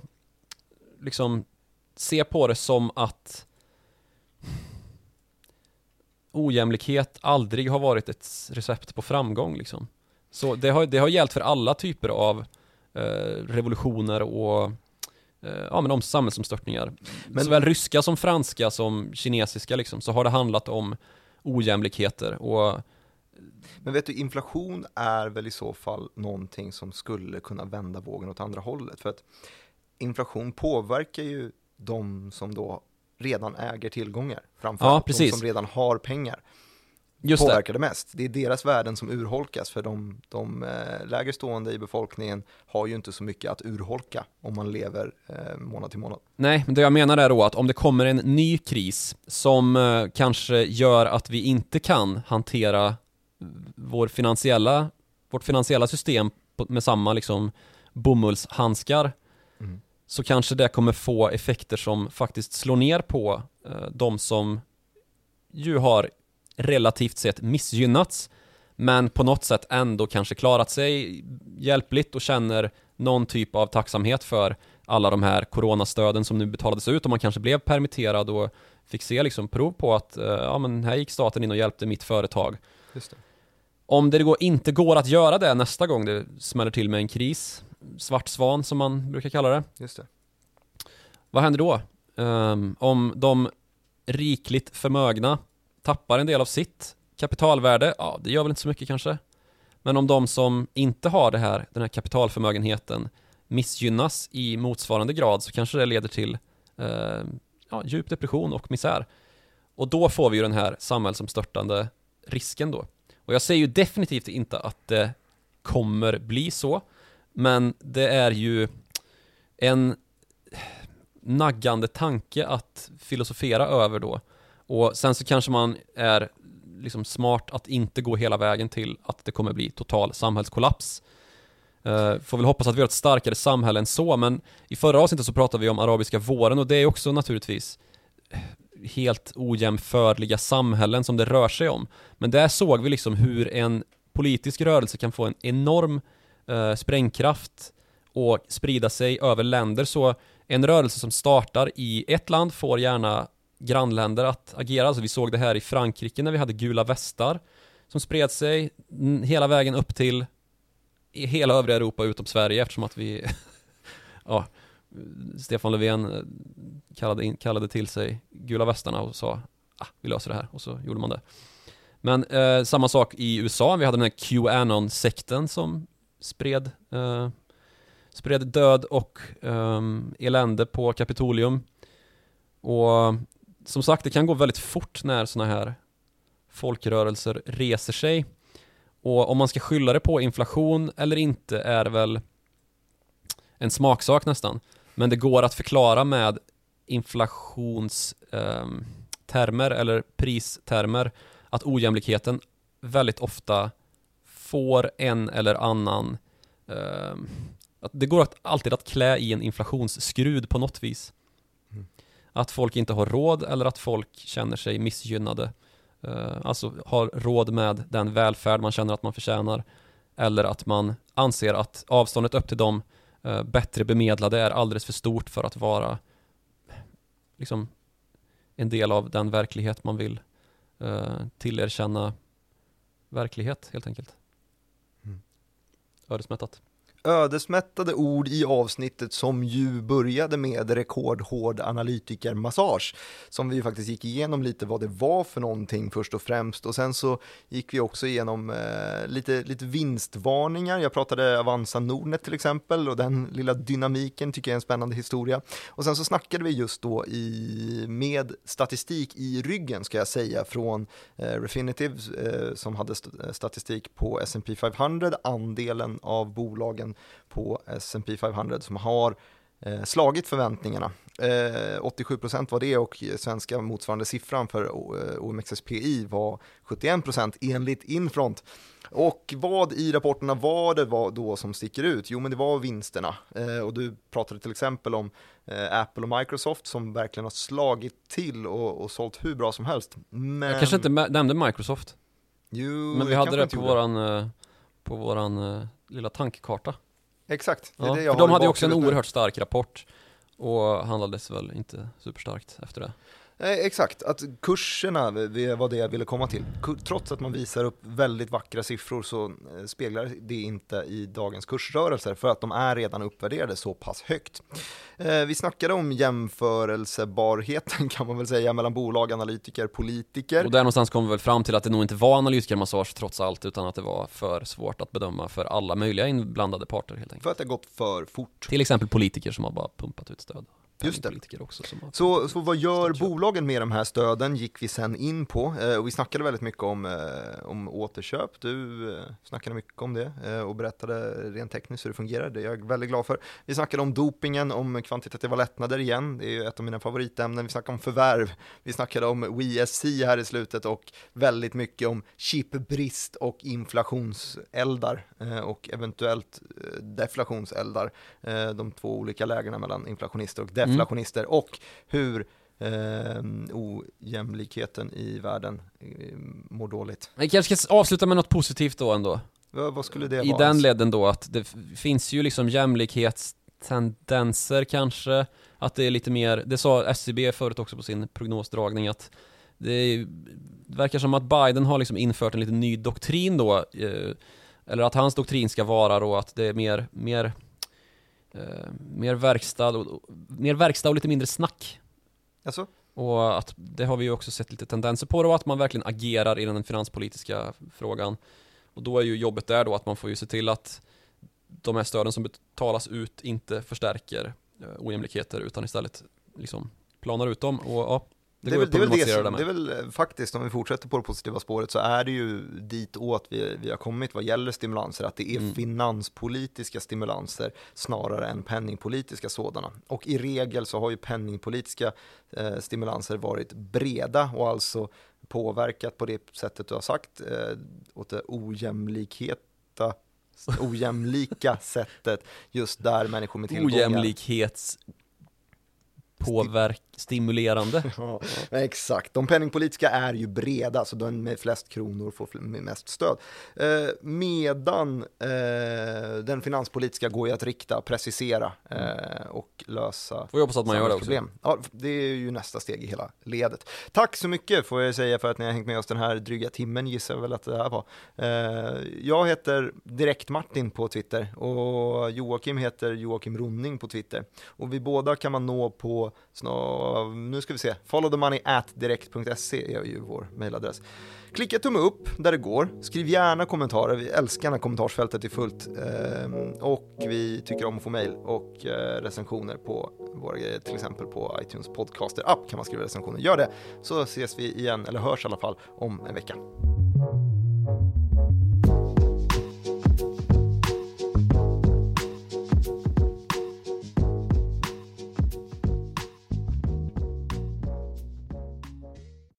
liksom se på det som att ojämlikhet aldrig har varit ett recept på framgång liksom. Så det har, det har gällt för alla typer av eh, revolutioner och eh, ja, men om samhällsomstörtningar. Men- Såväl ryska som franska som kinesiska liksom, så har det handlat om ojämlikheter och Men vet du, inflation är väl i så fall någonting som skulle kunna vända vågen åt andra hållet. För att inflation påverkar ju de som då redan äger tillgångar. Ja, Framförallt de precis. som redan har pengar. just det. påverkar det mest. Det är deras värden som urholkas för de, de eh, lägre stående i befolkningen har ju inte så mycket att urholka om man lever eh, månad till månad. Nej, men det jag menar är då att om det kommer en ny kris som eh, kanske gör att vi inte kan hantera vår finansiella, vårt finansiella system med samma liksom bomullshandskar Mm. så kanske det kommer få effekter som faktiskt slår ner på eh, de som ju har relativt sett missgynnats men på något sätt ändå kanske klarat sig hjälpligt och känner någon typ av tacksamhet för alla de här coronastöden som nu betalades ut och man kanske blev permitterad och fick se liksom prov på att eh, ja men här gick staten in och hjälpte mitt företag. Just det. Om det går, inte går att göra det nästa gång det smäller till med en kris, svart svan som man brukar kalla det, Just det. vad händer då? Ehm, om de rikligt förmögna tappar en del av sitt kapitalvärde, ja det gör väl inte så mycket kanske. Men om de som inte har det här, den här kapitalförmögenheten missgynnas i motsvarande grad så kanske det leder till eh, ja, djup depression och misär. Och då får vi ju den här samhällsomstörtande risken då. Och jag säger ju definitivt inte att det kommer bli så, men det är ju en naggande tanke att filosofera över då. Och sen så kanske man är liksom smart att inte gå hela vägen till att det kommer bli total samhällskollaps. Uh, får väl hoppas att vi har ett starkare samhälle än så, men i förra avsnittet så pratade vi om arabiska våren och det är också naturligtvis helt ojämförliga samhällen som det rör sig om. Men där såg vi liksom hur en politisk rörelse kan få en enorm eh, sprängkraft och sprida sig över länder. Så en rörelse som startar i ett land får gärna grannländer att agera. Alltså vi såg det här i Frankrike när vi hade gula västar som spred sig hela vägen upp till hela övriga Europa utom Sverige eftersom att vi ja, Stefan Löfven eh, kallade, in, kallade till sig gula västarna och sa ah, vi löser det här och så gjorde man det. Men eh, samma sak i USA, vi hade den här Qanon-sekten som spred, eh, spred död och eh, elände på Kapitolium. Och som sagt, det kan gå väldigt fort när sådana här folkrörelser reser sig. Och om man ska skylla det på inflation eller inte är väl en smaksak nästan. Men det går att förklara med inflationstermer eller pristermer att ojämlikheten väldigt ofta får en eller annan eh, att det går alltid att klä i en inflationsskrud på något vis. Mm. Att folk inte har råd eller att folk känner sig missgynnade. Eh, alltså har råd med den välfärd man känner att man förtjänar. Eller att man anser att avståndet upp till de eh, bättre bemedlade är alldeles för stort för att vara liksom en del av den verklighet man vill eh, tillerkänna verklighet helt enkelt. Mm. Ödesmättat ödesmättade ord i avsnittet som ju började med rekordhård analytikermassage som vi faktiskt gick igenom lite vad det var för någonting först och främst och sen så gick vi också igenom eh, lite, lite vinstvarningar. Jag pratade Avanza Nordnet till exempel och den lilla dynamiken tycker jag är en spännande historia. Och sen så snackade vi just då i, med statistik i ryggen ska jag säga från eh, Refinitiv eh, som hade st statistik på S&P 500, andelen av bolagen på S&P 500 som har eh, slagit förväntningarna. Eh, 87% var det och svenska motsvarande siffran för eh, OMXSPI var 71% enligt Infront. Och vad i rapporterna var det var då som sticker ut? Jo, men det var vinsterna. Eh, och du pratade till exempel om eh, Apple och Microsoft som verkligen har slagit till och, och sålt hur bra som helst. Men... Jag kanske inte nämnde Microsoft. Jo, men vi hade det på våran, eh, på våran lilla tankkarta. Exakt, det är ja, det jag för de hade ju också en oerhört stark rapport och handlades väl inte superstarkt efter det. Eh, exakt, att kurserna det var det jag ville komma till. Trots att man visar upp väldigt vackra siffror så eh, speglar det inte i dagens kursrörelser för att de är redan uppvärderade så pass högt. Eh, vi snackade om jämförelsebarheten kan man väl säga mellan bolag, analytiker, politiker. Och där någonstans kom vi väl fram till att det nog inte var analytikermassage trots allt utan att det var för svårt att bedöma för alla möjliga inblandade parter helt enkelt. För att det gått för fort. Till exempel politiker som har bara pumpat ut stöd. Just det. Också så, så vad gör bolagen med de här stöden gick vi sen in på eh, och vi snackade väldigt mycket om, eh, om återköp. Du eh, snackade mycket om det eh, och berättade rent tekniskt hur det fungerar. Det är jag väldigt glad för. Vi snackade om dopingen, om kvantitativa lättnader igen. Det är ett av mina favoritämnen. Vi snackade om förvärv. Vi snackade om WeSC här i slutet och väldigt mycket om chipbrist och inflationseldar och eventuellt deflationseldar. de två olika lägena mellan inflationister och deflationister deflationister mm. och hur eh, ojämlikheten i världen eh, mår dåligt. Vi kanske ska avsluta med något positivt då ändå. Ja, vad skulle det I vara? I den ledden då att det finns ju liksom jämlikhetstendenser kanske, att det är lite mer, det sa SCB förut också på sin prognosdragning att det verkar som att Biden har liksom infört en lite ny doktrin då, eh, eller att hans doktrin ska vara då att det är mer, mer eh, mer, verkstad och, mer verkstad och lite mindre snack. Alltså? Och att det har vi ju också sett lite tendenser på då, att man verkligen agerar i den finanspolitiska frågan. Och då är ju jobbet där då att man får ju se till att de här stöden som betalas ut inte förstärker eh, ojämlikheter utan istället liksom planar ut dem. Och ja, det, det, är väl, det, är väl det, som, det är väl eh, faktiskt, om vi fortsätter på det positiva spåret, så är det ju dit åt vi, vi har kommit vad gäller stimulanser, att det är mm. finanspolitiska stimulanser snarare än penningpolitiska sådana. Och i regel så har ju penningpolitiska eh, stimulanser varit breda och alltså påverkat på det sättet du har sagt, eh, åt det ojämlikheta ojämlika sättet just där människor med tillgångar Ojämlikhets påverk, stimulerande. ja, exakt, de penningpolitiska är ju breda, så den med flest kronor får mest stöd. Eh, medan eh, den finanspolitiska går ju att rikta, precisera eh, och lösa Får jag hoppas att man gör det också. Problem. Ja, det är ju nästa steg i hela ledet. Tack så mycket får jag säga för att ni har hängt med oss den här dryga timmen gissar jag väl att det här var. Eh, jag heter Direkt Martin på Twitter och Joakim heter Joakim Ronning på Twitter. Och vi båda kan man nå på nu ska vi se, followthemoney är ju vår mailadress. Klicka tumme upp där det går, skriv gärna kommentarer, vi älskar när kommentarsfältet är fullt eh, och vi tycker om att få mail och eh, recensioner på våra grejer, till exempel på iTunes podcaster app kan man skriva recensioner. Gör det så ses vi igen, eller hörs i alla fall, om en vecka.